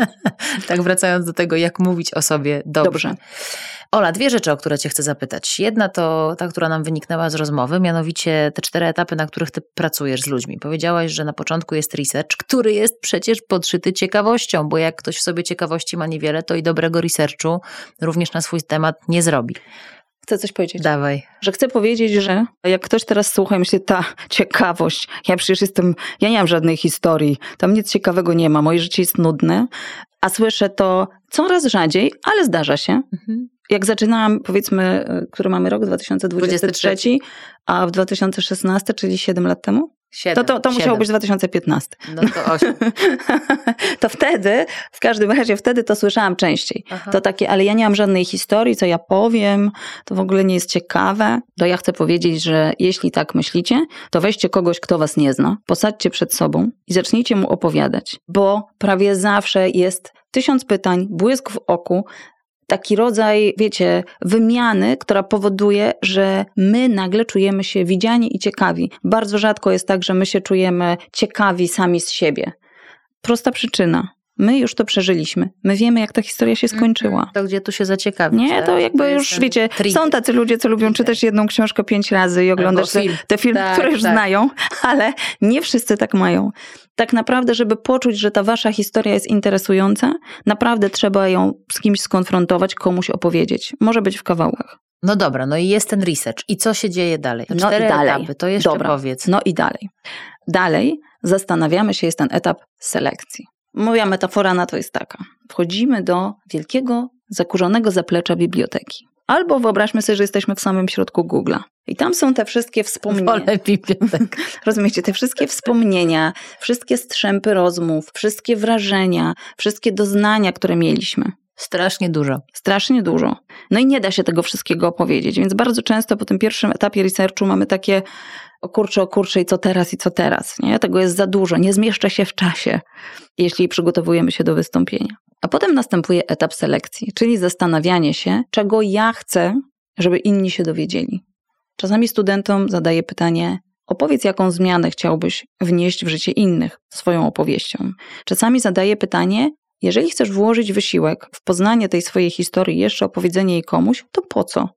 tak wracając do tego, jak mówić o sobie dobrze. dobrze. Ola, dwie rzeczy, o które Cię chcę zapytać. Jedna to ta, która nam wyniknęła z rozmowy, mianowicie te cztery etapy, na których Ty pracujesz z ludźmi. Powiedziałaś, że na początku jest research, który jest przecież podszyty ciekawością, bo jak ktoś w sobie ciekawości ma niewiele, to i dobrego researchu również na swój temat nie zrobi. Chcę coś powiedzieć. Dawaj. Że chcę powiedzieć, że jak ktoś teraz słucha i myśli, ta ciekawość, ja przecież jestem, ja nie mam żadnej historii, tam nic ciekawego nie ma, moje życie jest nudne, a słyszę to coraz rzadziej, ale zdarza się. Mhm jak zaczynałam, powiedzmy, który mamy rok, 2023, 23. a w 2016, czyli 7 lat temu? 7, to to, to musiało być 2015. No to 8. to wtedy, w każdym razie wtedy to słyszałam częściej. Aha. To takie, ale ja nie mam żadnej historii, co ja powiem, to w ogóle nie jest ciekawe. To ja chcę powiedzieć, że jeśli tak myślicie, to weźcie kogoś, kto was nie zna, posadźcie przed sobą i zacznijcie mu opowiadać, bo prawie zawsze jest tysiąc pytań, błysk w oku, taki rodzaj, wiecie, wymiany, która powoduje, że my nagle czujemy się widziani i ciekawi. Bardzo rzadko jest tak, że my się czujemy ciekawi sami z siebie. Prosta przyczyna. My już to przeżyliśmy. My wiemy, jak ta historia się skończyła. To gdzie tu się zaciekawić? Nie, to jakby to już, wiecie, trik. są tacy ludzie, co lubią czytać jedną książkę pięć razy i oglądać te, te, filmy, tak, które już tak. znają, ale nie wszyscy tak mają. Tak naprawdę, żeby poczuć, że ta wasza historia jest interesująca, naprawdę trzeba ją z kimś skonfrontować, komuś opowiedzieć. Może być w kawałkach. No dobra, no i jest ten research. I co się dzieje dalej? To no i dalej. etapy, to jeszcze dobra. powiedz. No i dalej. Dalej zastanawiamy się, jest ten etap selekcji. Moja metafora na to jest taka. Wchodzimy do wielkiego, zakurzonego zaplecza biblioteki. Albo wyobraźmy sobie, że jesteśmy w samym środku Google'a. I tam są te wszystkie wspomnienia. Wolę bibliotek. Rozumiecie, te wszystkie wspomnienia, wszystkie strzępy rozmów, wszystkie wrażenia, wszystkie doznania, które mieliśmy. Strasznie dużo. Strasznie dużo. No i nie da się tego wszystkiego opowiedzieć, więc bardzo często po tym pierwszym etapie researchu mamy takie o kurczę, o kurczę i co teraz, i co teraz. Nie? Tego jest za dużo, nie zmieszcza się w czasie, jeśli przygotowujemy się do wystąpienia. A potem następuje etap selekcji, czyli zastanawianie się, czego ja chcę, żeby inni się dowiedzieli. Czasami studentom zadaję pytanie, opowiedz jaką zmianę chciałbyś wnieść w życie innych swoją opowieścią. Czasami zadaję pytanie, jeżeli chcesz włożyć wysiłek w poznanie tej swojej historii, jeszcze opowiedzenie jej komuś, to po co?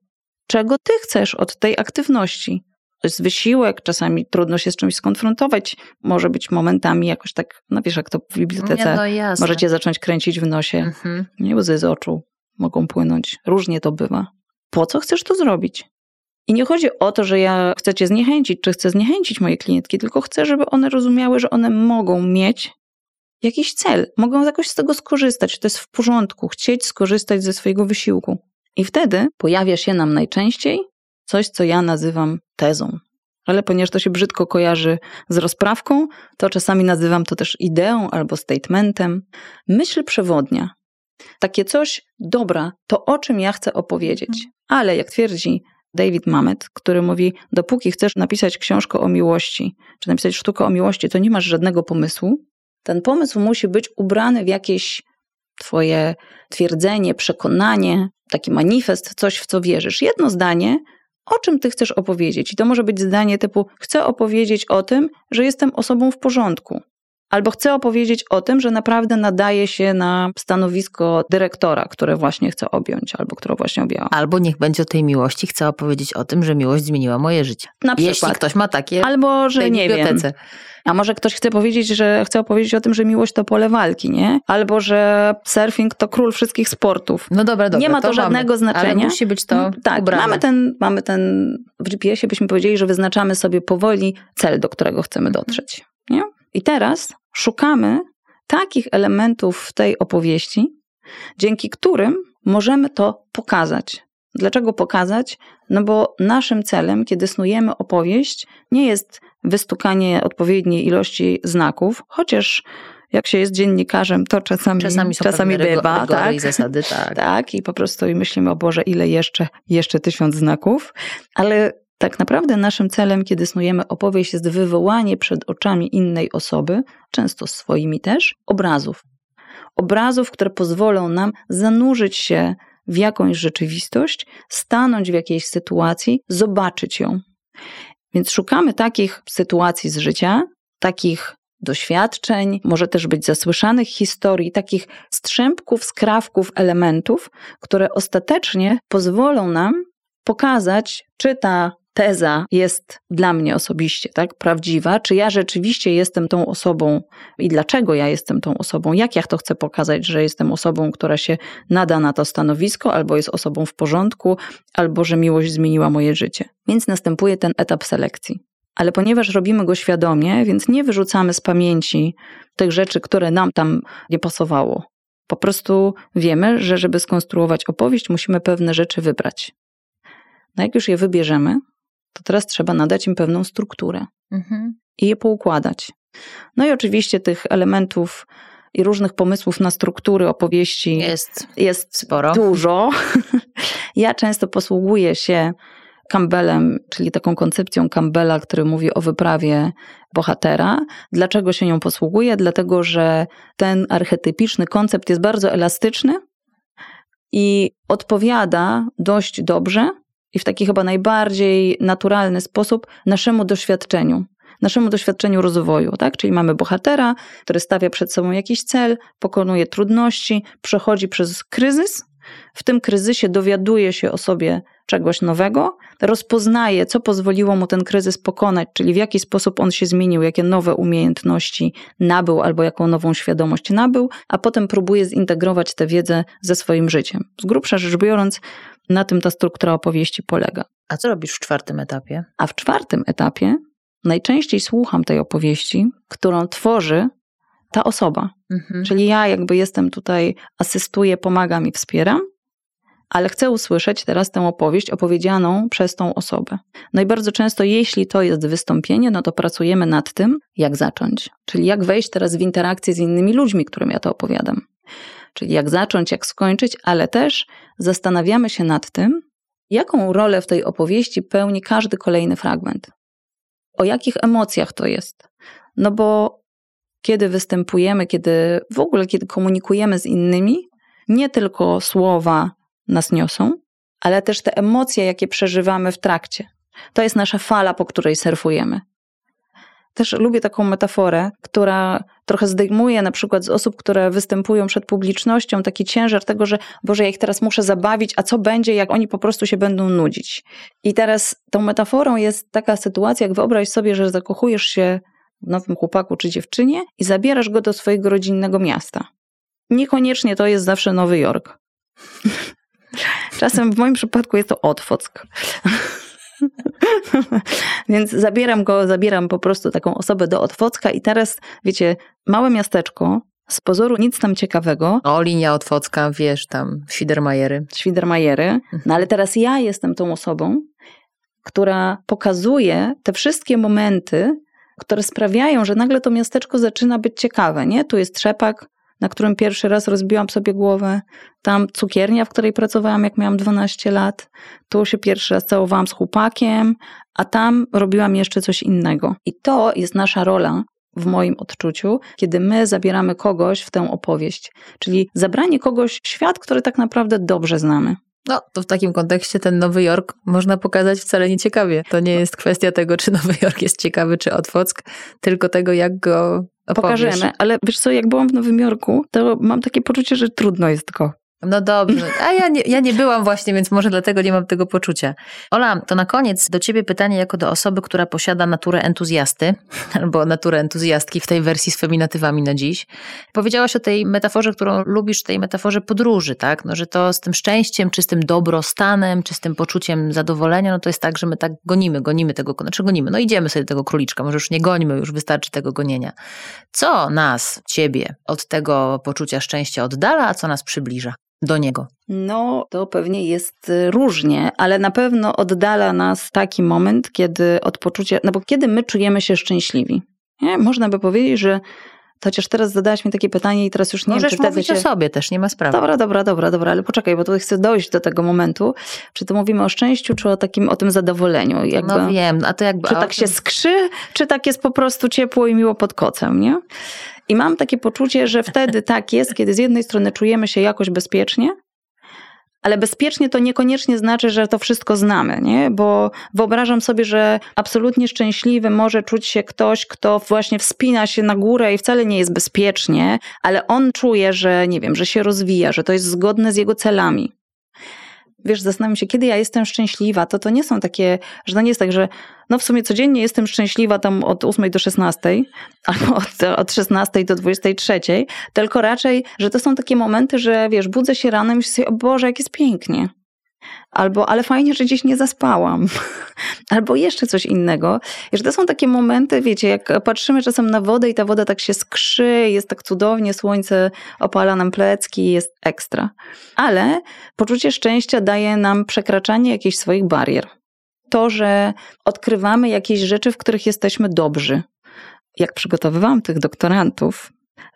Czego ty chcesz od tej aktywności? To jest wysiłek, czasami trudno się z czymś skonfrontować. Może być momentami jakoś tak, no wiesz, jak to w bibliotece, no możecie zacząć kręcić w nosie, mhm. nie łzy z oczu mogą płynąć. Różnie to bywa. Po co chcesz to zrobić? I nie chodzi o to, że ja chcę cię zniechęcić, czy chcę zniechęcić moje klientki, tylko chcę, żeby one rozumiały, że one mogą mieć jakiś cel, mogą jakoś z tego skorzystać, to jest w porządku, chcieć skorzystać ze swojego wysiłku. I wtedy pojawia się nam najczęściej coś, co ja nazywam tezą. Ale ponieważ to się brzydko kojarzy z rozprawką, to czasami nazywam to też ideą albo statementem. Myśl przewodnia. Takie coś, dobra, to o czym ja chcę opowiedzieć. Mhm. Ale jak twierdzi David Mamet, który mówi: Dopóki chcesz napisać książkę o miłości, czy napisać sztukę o miłości, to nie masz żadnego pomysłu. Ten pomysł musi być ubrany w jakieś Twoje twierdzenie, przekonanie, taki manifest, coś w co wierzysz. Jedno zdanie, o czym ty chcesz opowiedzieć. I to może być zdanie typu: Chcę opowiedzieć o tym, że jestem osobą w porządku. Albo chcę opowiedzieć o tym, że naprawdę nadaje się na stanowisko dyrektora, które właśnie chcę objąć, albo które właśnie objęłam. Albo niech będzie o tej miłości, chcę opowiedzieć o tym, że miłość zmieniła moje życie. Na Jeśli przykład. ktoś ma takie Albo, że nie wiem. bibliotece. A może ktoś chce powiedzieć, że chce opowiedzieć o tym, że miłość to pole walki, nie? Albo, że surfing to król wszystkich sportów. No dobra, dobra. Nie ma to mamy. żadnego znaczenia. Ale musi być to No, tak, ubrane. mamy ten, mamy ten, w GPS-ie byśmy powiedzieli, że wyznaczamy sobie powoli cel, do którego chcemy dotrzeć. I teraz szukamy takich elementów w tej opowieści, dzięki którym możemy to pokazać. Dlaczego pokazać? No bo naszym celem, kiedy snujemy opowieść, nie jest wystukanie odpowiedniej ilości znaków, chociaż jak się jest dziennikarzem, to czasami, Czasami są czasami rygo- bywa. rygory tak? i zasady, tak. Tak, i po prostu i myślimy, o Boże, ile jeszcze, jeszcze tysiąc znaków, ale tak naprawdę naszym celem, kiedy snujemy opowieść, jest wywołanie przed oczami innej osoby, często swoimi też, obrazów. Obrazów, które pozwolą nam zanurzyć się w jakąś rzeczywistość, stanąć w jakiejś sytuacji, zobaczyć ją. Więc szukamy takich sytuacji z życia, takich doświadczeń, może też być zasłyszanych historii, takich strzępków, skrawków, elementów, które ostatecznie pozwolą nam pokazać, czy ta teza jest dla mnie osobiście tak prawdziwa, czy ja rzeczywiście jestem tą osobą i dlaczego ja jestem tą osobą, jak ja to chcę pokazać, że jestem osobą, która się nada na to stanowisko, albo jest osobą w porządku, albo że miłość zmieniła moje życie. Więc następuje ten etap selekcji. Ale ponieważ robimy go świadomie, więc nie wyrzucamy z pamięci tych rzeczy, które nam tam nie pasowało. Po prostu wiemy, że żeby skonstruować opowieść, musimy pewne rzeczy wybrać. No jak już je wybierzemy, to teraz trzeba nadać im pewną strukturę Mhm. i je poukładać. No i oczywiście tych elementów i różnych pomysłów na struktury opowieści Jest jest sporo. dużo. Ja często posługuję się Campbellem, czyli taką koncepcją Campbella, który mówi o wyprawie bohatera. Dlaczego się nią posługuję? Dlatego, że ten archetypiczny koncept jest bardzo elastyczny i odpowiada dość dobrze i w taki chyba najbardziej naturalny sposób naszemu doświadczeniu. Naszemu doświadczeniu rozwoju, tak? Czyli mamy bohatera, który stawia przed sobą jakiś cel, pokonuje trudności, przechodzi przez kryzys. W tym kryzysie dowiaduje się o sobie czegoś nowego, rozpoznaje, co pozwoliło mu ten kryzys pokonać, czyli w jaki sposób on się zmienił, jakie nowe umiejętności nabył albo jaką nową świadomość nabył, a potem próbuje zintegrować tę wiedzę ze swoim życiem. Z grubsza rzecz biorąc, na tym ta struktura opowieści polega. A co robisz w czwartym etapie? A w czwartym etapie najczęściej słucham tej opowieści, którą tworzy ta osoba. Mhm. Czyli ja jakby jestem tutaj, asystuję, pomagam i wspieram, ale chcę usłyszeć teraz tę opowieść opowiedzianą przez tą osobę. No i bardzo często, jeśli to jest wystąpienie, no to pracujemy nad tym, jak zacząć. Czyli jak wejść teraz w interakcję z innymi ludźmi, którym ja to opowiadam. Czyli jak zacząć, jak skończyć, ale też zastanawiamy się nad tym, jaką rolę w tej opowieści pełni każdy kolejny fragment. O jakich emocjach to jest. No bo kiedy występujemy, kiedy w ogóle, kiedy komunikujemy z innymi, nie tylko słowa nas niosą, ale też te emocje, jakie przeżywamy w trakcie. To jest nasza fala, po której surfujemy. Też lubię taką metaforę, która trochę zdejmuje na przykład z osób, które występują przed publicznością, taki ciężar tego, że Boże, ja ich teraz muszę zabawić, a co będzie, jak oni po prostu się będą nudzić. I teraz tą metaforą jest taka sytuacja, jak wyobraź sobie, że zakochujesz się w nowym chłopaku czy dziewczynie i zabierasz go do swojego rodzinnego miasta. Niekoniecznie to jest zawsze Nowy Jork. Czasem w moim przypadku jest to Otwock. Więc zabieram go, zabieram po prostu taką osobę do Otwocka i teraz, wiecie, małe miasteczko, z pozoru nic tam ciekawego, O, linia Otwocka, wiesz, tam, Świdermajery. Świdermajery, no ale teraz ja jestem tą osobą, która pokazuje te wszystkie momenty, które sprawiają, że nagle to miasteczko zaczyna być ciekawe, nie? Tu jest trzepak, na którym pierwszy raz rozbiłam sobie głowę, tam cukiernia, w której pracowałam, jak miałam 12 lat, tu się pierwszy raz całowałam z chłopakiem, a tam robiłam jeszcze coś innego. I to jest nasza rola w moim odczuciu, kiedy my zabieramy kogoś w tę opowieść, czyli zabranie kogoś w świat, który tak naprawdę dobrze znamy. No, to w takim kontekście ten Nowy Jork można pokazać wcale nieciekawie. To nie jest kwestia tego, czy Nowy Jork jest ciekawy, czy Otwock, tylko tego, jak go Opowiesz. Pokażemy, ale wiesz co, jak byłam w Nowym Jorku, to mam takie poczucie, że trudno jest go. No dobrze, a ja nie, ja nie byłam właśnie, więc może dlatego nie mam tego poczucia. Ola, to na koniec do ciebie pytanie jako do osoby, która posiada naturę entuzjasty, albo naturę entuzjastki w tej wersji z feminatywami na dziś. Powiedziałaś o tej metaforze, którą lubisz, tej metaforze podróży, tak? No, że to z tym szczęściem, czy z tym dobrostanem, czy z tym poczuciem zadowolenia, no to jest tak, że my tak gonimy, gonimy tego, znaczy gonimy, no idziemy sobie do tego króliczka, może już nie gońmy, już wystarczy tego gonienia. Co nas, ciebie, od tego poczucia szczęścia oddala, a co nas przybliża? Do niego? No, to pewnie jest y, różnie, ale na pewno oddala nas taki moment, kiedy od poczucia, no bo kiedy my czujemy się szczęśliwi. Nie? Można by powiedzieć, że Chociaż teraz zadałaś mi takie pytanie i teraz już nie Możesz wiem, czy wtedy się... o sobie też, nie ma sprawy. Dobra, dobra, dobra, dobra, ale poczekaj, bo tutaj chcę dojść do tego momentu. Czy to mówimy o szczęściu, czy o takim, o tym zadowoleniu? Jakby, no wiem, a to jakby... Czy tak się skrzy, czy tak jest po prostu ciepło i miło pod kocem, nie? I mam takie poczucie, że wtedy tak jest, kiedy z jednej strony czujemy się jakoś bezpiecznie, ale bezpiecznie to niekoniecznie znaczy, że to wszystko znamy, nie? Bo wyobrażam sobie, że absolutnie szczęśliwy może czuć się ktoś, kto właśnie wspina się na górę i wcale nie jest bezpiecznie, ale on czuje, że nie wiem, że się rozwija, że to jest zgodne z jego celami wiesz, zastanawiam się, kiedy ja jestem szczęśliwa, to to nie są takie, że to nie jest tak, że no w sumie codziennie jestem szczęśliwa tam od 8 do 16, albo od, od 16 do 23, tylko raczej, że to są takie momenty, że wiesz, budzę się rano i myślę sobie, o Boże, jak jest pięknie. Albo, ale fajnie, że gdzieś nie zaspałam. Albo jeszcze coś innego. I że to są takie momenty, wiecie, jak patrzymy czasem na wodę i ta woda tak się skrzy, jest tak cudownie, słońce opala nam plecki, jest ekstra. Ale poczucie szczęścia daje nam przekraczanie jakichś swoich barier. To, że odkrywamy jakieś rzeczy, w których jesteśmy dobrzy. Jak przygotowywałam tych doktorantów,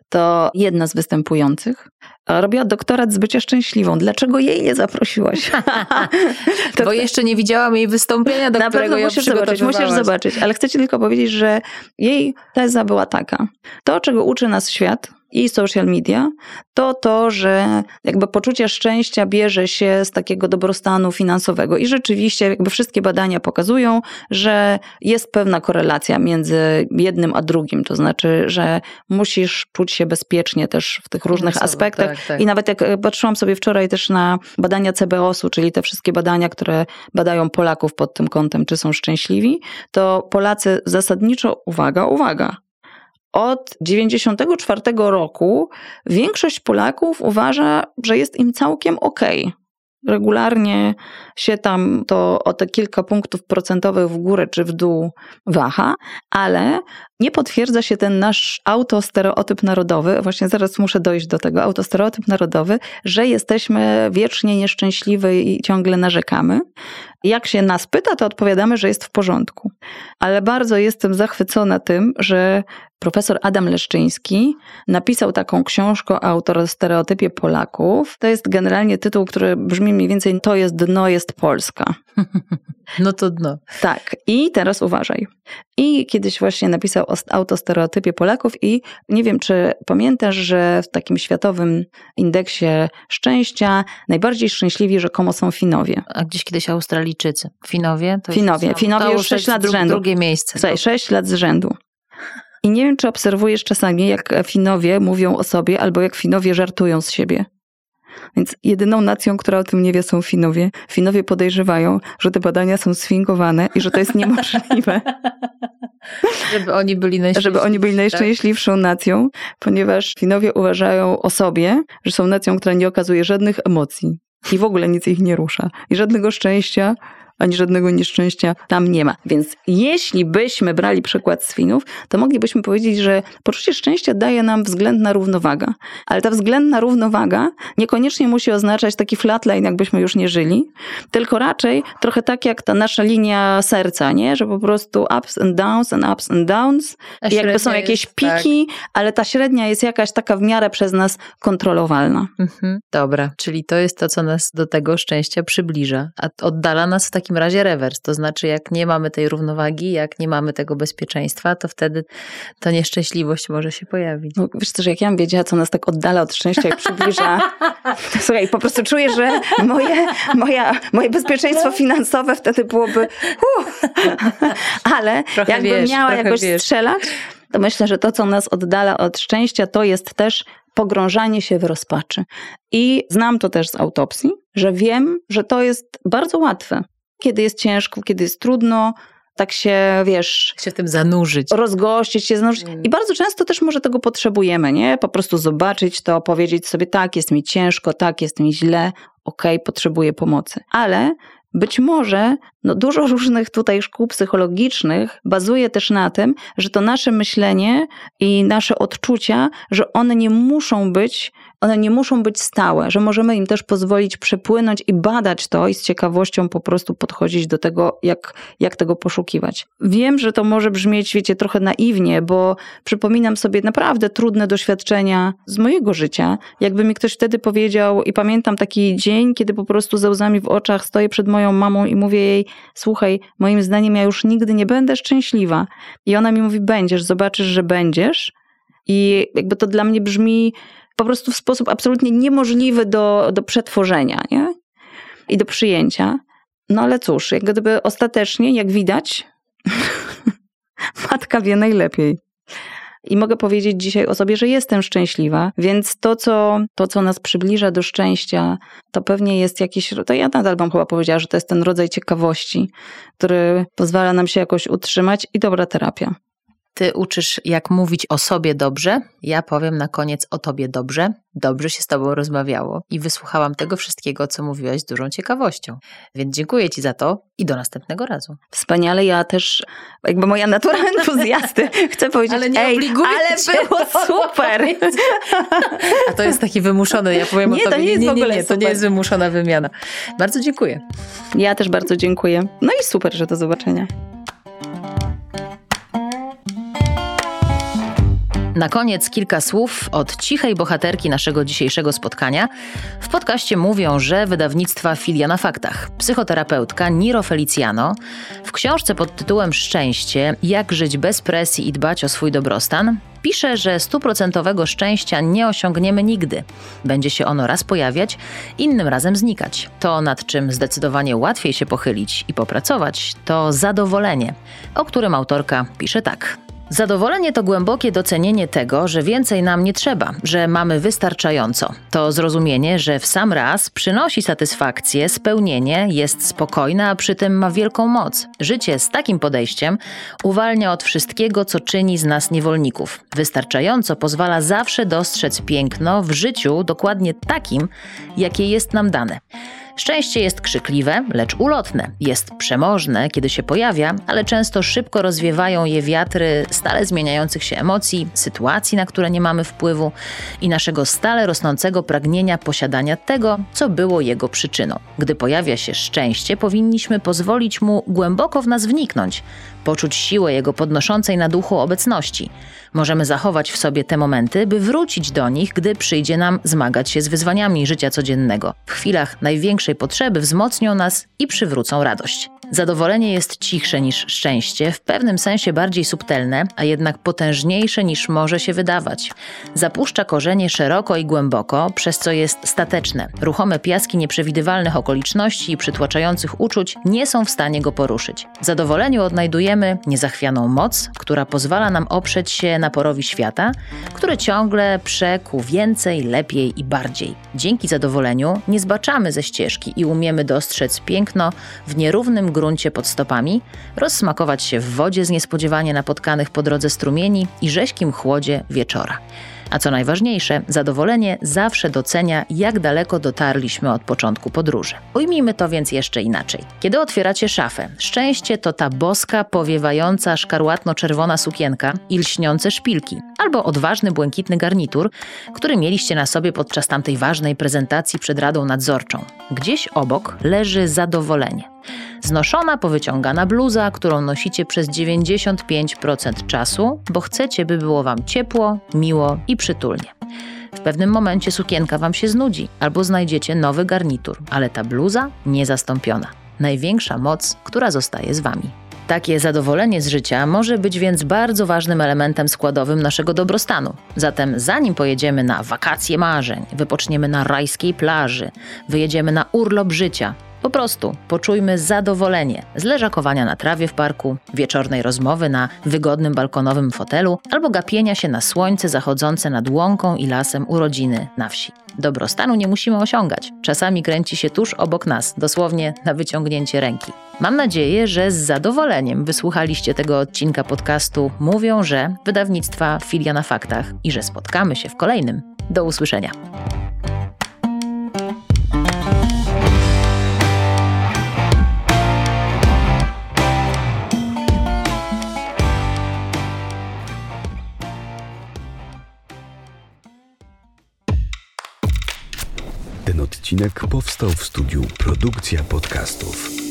to jedna z występujących robiła doktorat z bycia szczęśliwą. Dlaczego jej nie zaprosiłaś? to Bo jeszcze nie widziałam jej wystąpienia, do Na którego pewno musisz zobaczyć, musisz zobaczyć, ale chcę ci tylko powiedzieć, że jej teza była taka. To, czego uczy nas świat, i social media, to to, że jakby poczucie szczęścia bierze się z takiego dobrostanu finansowego. I rzeczywiście jakby wszystkie badania pokazują, że jest pewna korelacja między jednym a drugim. To znaczy, że musisz czuć się bezpiecznie też w tych różnych aspektach. Tak, tak. I nawet jak e, patrzyłam sobie wczoraj też na badania CBOS-u, czyli te wszystkie badania, które badają Polaków pod tym kątem, czy są szczęśliwi, to Polacy zasadniczo, uwaga, uwaga, od 94 roku większość Polaków uważa, że jest im całkiem okej. Okay. Regularnie się tam to o te kilka punktów procentowych w górę czy w dół waha, ale nie potwierdza się ten nasz autostereotyp narodowy, właśnie zaraz muszę dojść do tego, autostereotyp narodowy, że jesteśmy wiecznie nieszczęśliwi i ciągle narzekamy. Jak się nas pyta, to odpowiadamy, że jest w porządku. Ale bardzo jestem zachwycona tym, że profesor Adam Leszczyński napisał taką książkę o autostereotypie Polaków. To jest generalnie tytuł, który brzmi mniej więcej To jest dno, jest Polska. No to dno. Tak. I teraz uważaj. I kiedyś właśnie napisał o autostereotypie Polaków i nie wiem, czy pamiętasz, że w takim światowym indeksie szczęścia najbardziej szczęśliwi rzekomo są Finowie. A gdzieś kiedyś Australijczycy. Finowie? To Finowie. Jest, Finowie już 6 lat z rzędu. Drugie miejsce. Słuchaj, 6 lat z rzędu. I nie wiem, czy obserwujesz czasami, jak Finowie mówią o sobie, albo jak Finowie żartują z siebie. Więc jedyną nacją, która o tym nie wie, są Finowie. Finowie podejrzewają, że te badania są sfingowane i że to jest niemożliwe. Żeby oni byli najszczęśliwsi. Żeby oni byli tak? najszczęśliwszą nacją, ponieważ Finowie uważają o sobie, że są nacją, która nie okazuje żadnych emocji. I w ogóle nic ich nie rusza. I żadnego szczęścia, ani żadnego nieszczęścia tam nie ma. Więc jeśli byśmy brali przykład z Finów, to moglibyśmy powiedzieć, że poczucie szczęścia daje nam względna równowaga. Ale ta względna równowaga niekoniecznie musi oznaczać taki flatline, jakbyśmy już nie żyli, tylko raczej trochę tak jak ta nasza linia serca, nie? Że po prostu ups and downs and ups and downs. I jakby są jakieś jest, piki, tak. ale ta średnia jest jakaś taka w miarę przez nas kontrolowalna. Mhm. Dobra, czyli to jest to, co nas do tego szczęścia przybliża, a oddala nas w takim takim razie rewers. To znaczy, jak nie mamy tej równowagi, jak nie mamy tego bezpieczeństwa, to wtedy ta nieszczęśliwość może się pojawić. No, wiesz co, że jak ja bym wiedziała, co nas tak oddala od szczęścia i przybliża, to słuchaj, po prostu czuję, że moje, moja, moje bezpieczeństwo finansowe wtedy byłoby uh. ale trochę jakbym wiesz, miała jakoś wiesz. strzelać, to myślę, że to, co nas oddala od szczęścia, to jest też pogrążanie się w rozpaczy. I znam to też z autopsji, że wiem, że to jest bardzo łatwe. Kiedy jest ciężko, kiedy jest trudno, tak się, wiesz... Się w tym zanurzyć. Rozgościć się, zanurzyć. Mm. I bardzo często też może tego potrzebujemy, nie? Po prostu zobaczyć to, powiedzieć sobie, tak, jest mi ciężko, tak, jest mi źle, okej, okay, potrzebuję pomocy. Ale być może no, dużo różnych tutaj szkół psychologicznych bazuje też na tym, że to nasze myślenie i nasze odczucia, że one nie muszą być one nie muszą być stałe, że możemy im też pozwolić przepłynąć i badać to i z ciekawością po prostu podchodzić do tego, jak, jak tego poszukiwać. Wiem, że to może brzmieć, wiecie, trochę naiwnie, bo przypominam sobie naprawdę trudne doświadczenia z mojego życia. Jakby mi ktoś wtedy powiedział, i pamiętam taki dzień, kiedy po prostu ze łzami w oczach stoję przed moją mamą i mówię jej: Słuchaj, moim zdaniem ja już nigdy nie będę szczęśliwa. I ona mi mówi: Będziesz, zobaczysz, że będziesz. I jakby to dla mnie brzmi po prostu w sposób absolutnie niemożliwy do, do przetworzenia nie? i do przyjęcia. No ale cóż, jak gdyby ostatecznie, jak widać, matka wie najlepiej. I mogę powiedzieć dzisiaj o sobie, że jestem szczęśliwa, więc to co, to, co nas przybliża do szczęścia, to pewnie jest jakiś, to ja nadal bym chyba powiedziała, że to jest ten rodzaj ciekawości, który pozwala nam się jakoś utrzymać i dobra terapia. Ty uczysz, jak mówić o sobie dobrze. Ja powiem na koniec o tobie dobrze. Dobrze się z tobą rozmawiało i wysłuchałam tego wszystkiego, co mówiłaś z dużą ciekawością. Więc dziękuję ci za to i do następnego razu. Wspaniale, ja też, jakby moja natura entuzjasty, chcę powiedzieć, ale nie ej, ale było super. A to jest taki wymuszony, ja powiem nie, o tobie. To nie, jest nie, nie, nie, nie, to nie jest wymuszona wymiana. Bardzo dziękuję. Ja też bardzo dziękuję. No i super, że do zobaczenia. Na koniec kilka słów od cichej bohaterki naszego dzisiejszego spotkania. W podcaście mówią, że wydawnictwa Filia na Faktach, psychoterapeutka Niro Feliciano, w książce pod tytułem Szczęście jak żyć bez presji i dbać o swój dobrostan, pisze, że stuprocentowego szczęścia nie osiągniemy nigdy. Będzie się ono raz pojawiać, innym razem znikać. To, nad czym zdecydowanie łatwiej się pochylić i popracować, to zadowolenie, o którym autorka pisze tak. Zadowolenie to głębokie docenienie tego, że więcej nam nie trzeba, że mamy wystarczająco. To zrozumienie, że w sam raz przynosi satysfakcję, spełnienie, jest spokojne, a przy tym ma wielką moc. Życie z takim podejściem uwalnia od wszystkiego, co czyni z nas niewolników. Wystarczająco pozwala zawsze dostrzec piękno w życiu dokładnie takim, jakie jest nam dane. Szczęście jest krzykliwe, lecz ulotne. Jest przemożne, kiedy się pojawia, ale często szybko rozwiewają je wiatry stale zmieniających się emocji, sytuacji, na które nie mamy wpływu i naszego stale rosnącego pragnienia posiadania tego, co było jego przyczyną. Gdy pojawia się szczęście, powinniśmy pozwolić mu głęboko w nas wniknąć, poczuć siłę jego podnoszącej na duchu obecności. Możemy zachować w sobie te momenty, by wrócić do nich, gdy przyjdzie nam zmagać się z wyzwaniami życia codziennego. W chwilach największej potrzeby wzmocnią nas i przywrócą radość. Zadowolenie jest cichsze niż szczęście, w pewnym sensie bardziej subtelne, a jednak potężniejsze niż może się wydawać. Zapuszcza korzenie szeroko i głęboko, przez co jest stateczne. Ruchome piaski nieprzewidywalnych okoliczności i przytłaczających uczuć nie są w stanie go poruszyć. W zadowoleniu odnajdujemy niezachwianą moc, która pozwala nam oprzeć się naporowi świata, który ciągle przekuł więcej, lepiej i bardziej. Dzięki zadowoleniu nie zbaczamy ze ścieżki i umiemy dostrzec piękno w nierównym gruncie pod stopami, rozsmakować się w wodzie z niespodziewanie napotkanych po drodze strumieni i rześkim chłodzie wieczora. A co najważniejsze, zadowolenie zawsze docenia, jak daleko dotarliśmy od początku podróży. Ujmijmy to więc jeszcze inaczej. Kiedy otwieracie szafę, szczęście to ta boska, powiewająca szkarłatno-czerwona sukienka i lśniące szpilki, albo odważny błękitny garnitur, który mieliście na sobie podczas tamtej ważnej prezentacji przed Radą Nadzorczą. Gdzieś obok leży zadowolenie. Znoszona, powyciągana bluza, którą nosicie przez 95% czasu, bo chcecie, by było Wam ciepło, miło i przytulnie. W pewnym momencie sukienka Wam się znudzi, albo znajdziecie nowy garnitur, ale ta bluza niezastąpiona. Największa moc, która zostaje z Wami. Takie zadowolenie z życia może być więc bardzo ważnym elementem składowym naszego dobrostanu. Zatem zanim pojedziemy na wakacje marzeń, wypoczniemy na rajskiej plaży, wyjedziemy na urlop życia, Po prostu poczujmy zadowolenie z leżakowania na trawie w parku, wieczornej rozmowy na wygodnym balkonowym fotelu albo gapienia się na słońce zachodzące nad łąką i lasem urodziny na wsi. Dobrostanu nie musimy osiągać. Czasami kręci się tuż obok nas, dosłownie na wyciągnięcie ręki. Mam nadzieję, że z zadowoleniem wysłuchaliście tego odcinka podcastu Mówią, że wydawnictwa Filia na Faktach i że spotkamy się w kolejnym. Do usłyszenia. Odcinek powstał w studiu Produkcja Podcastów.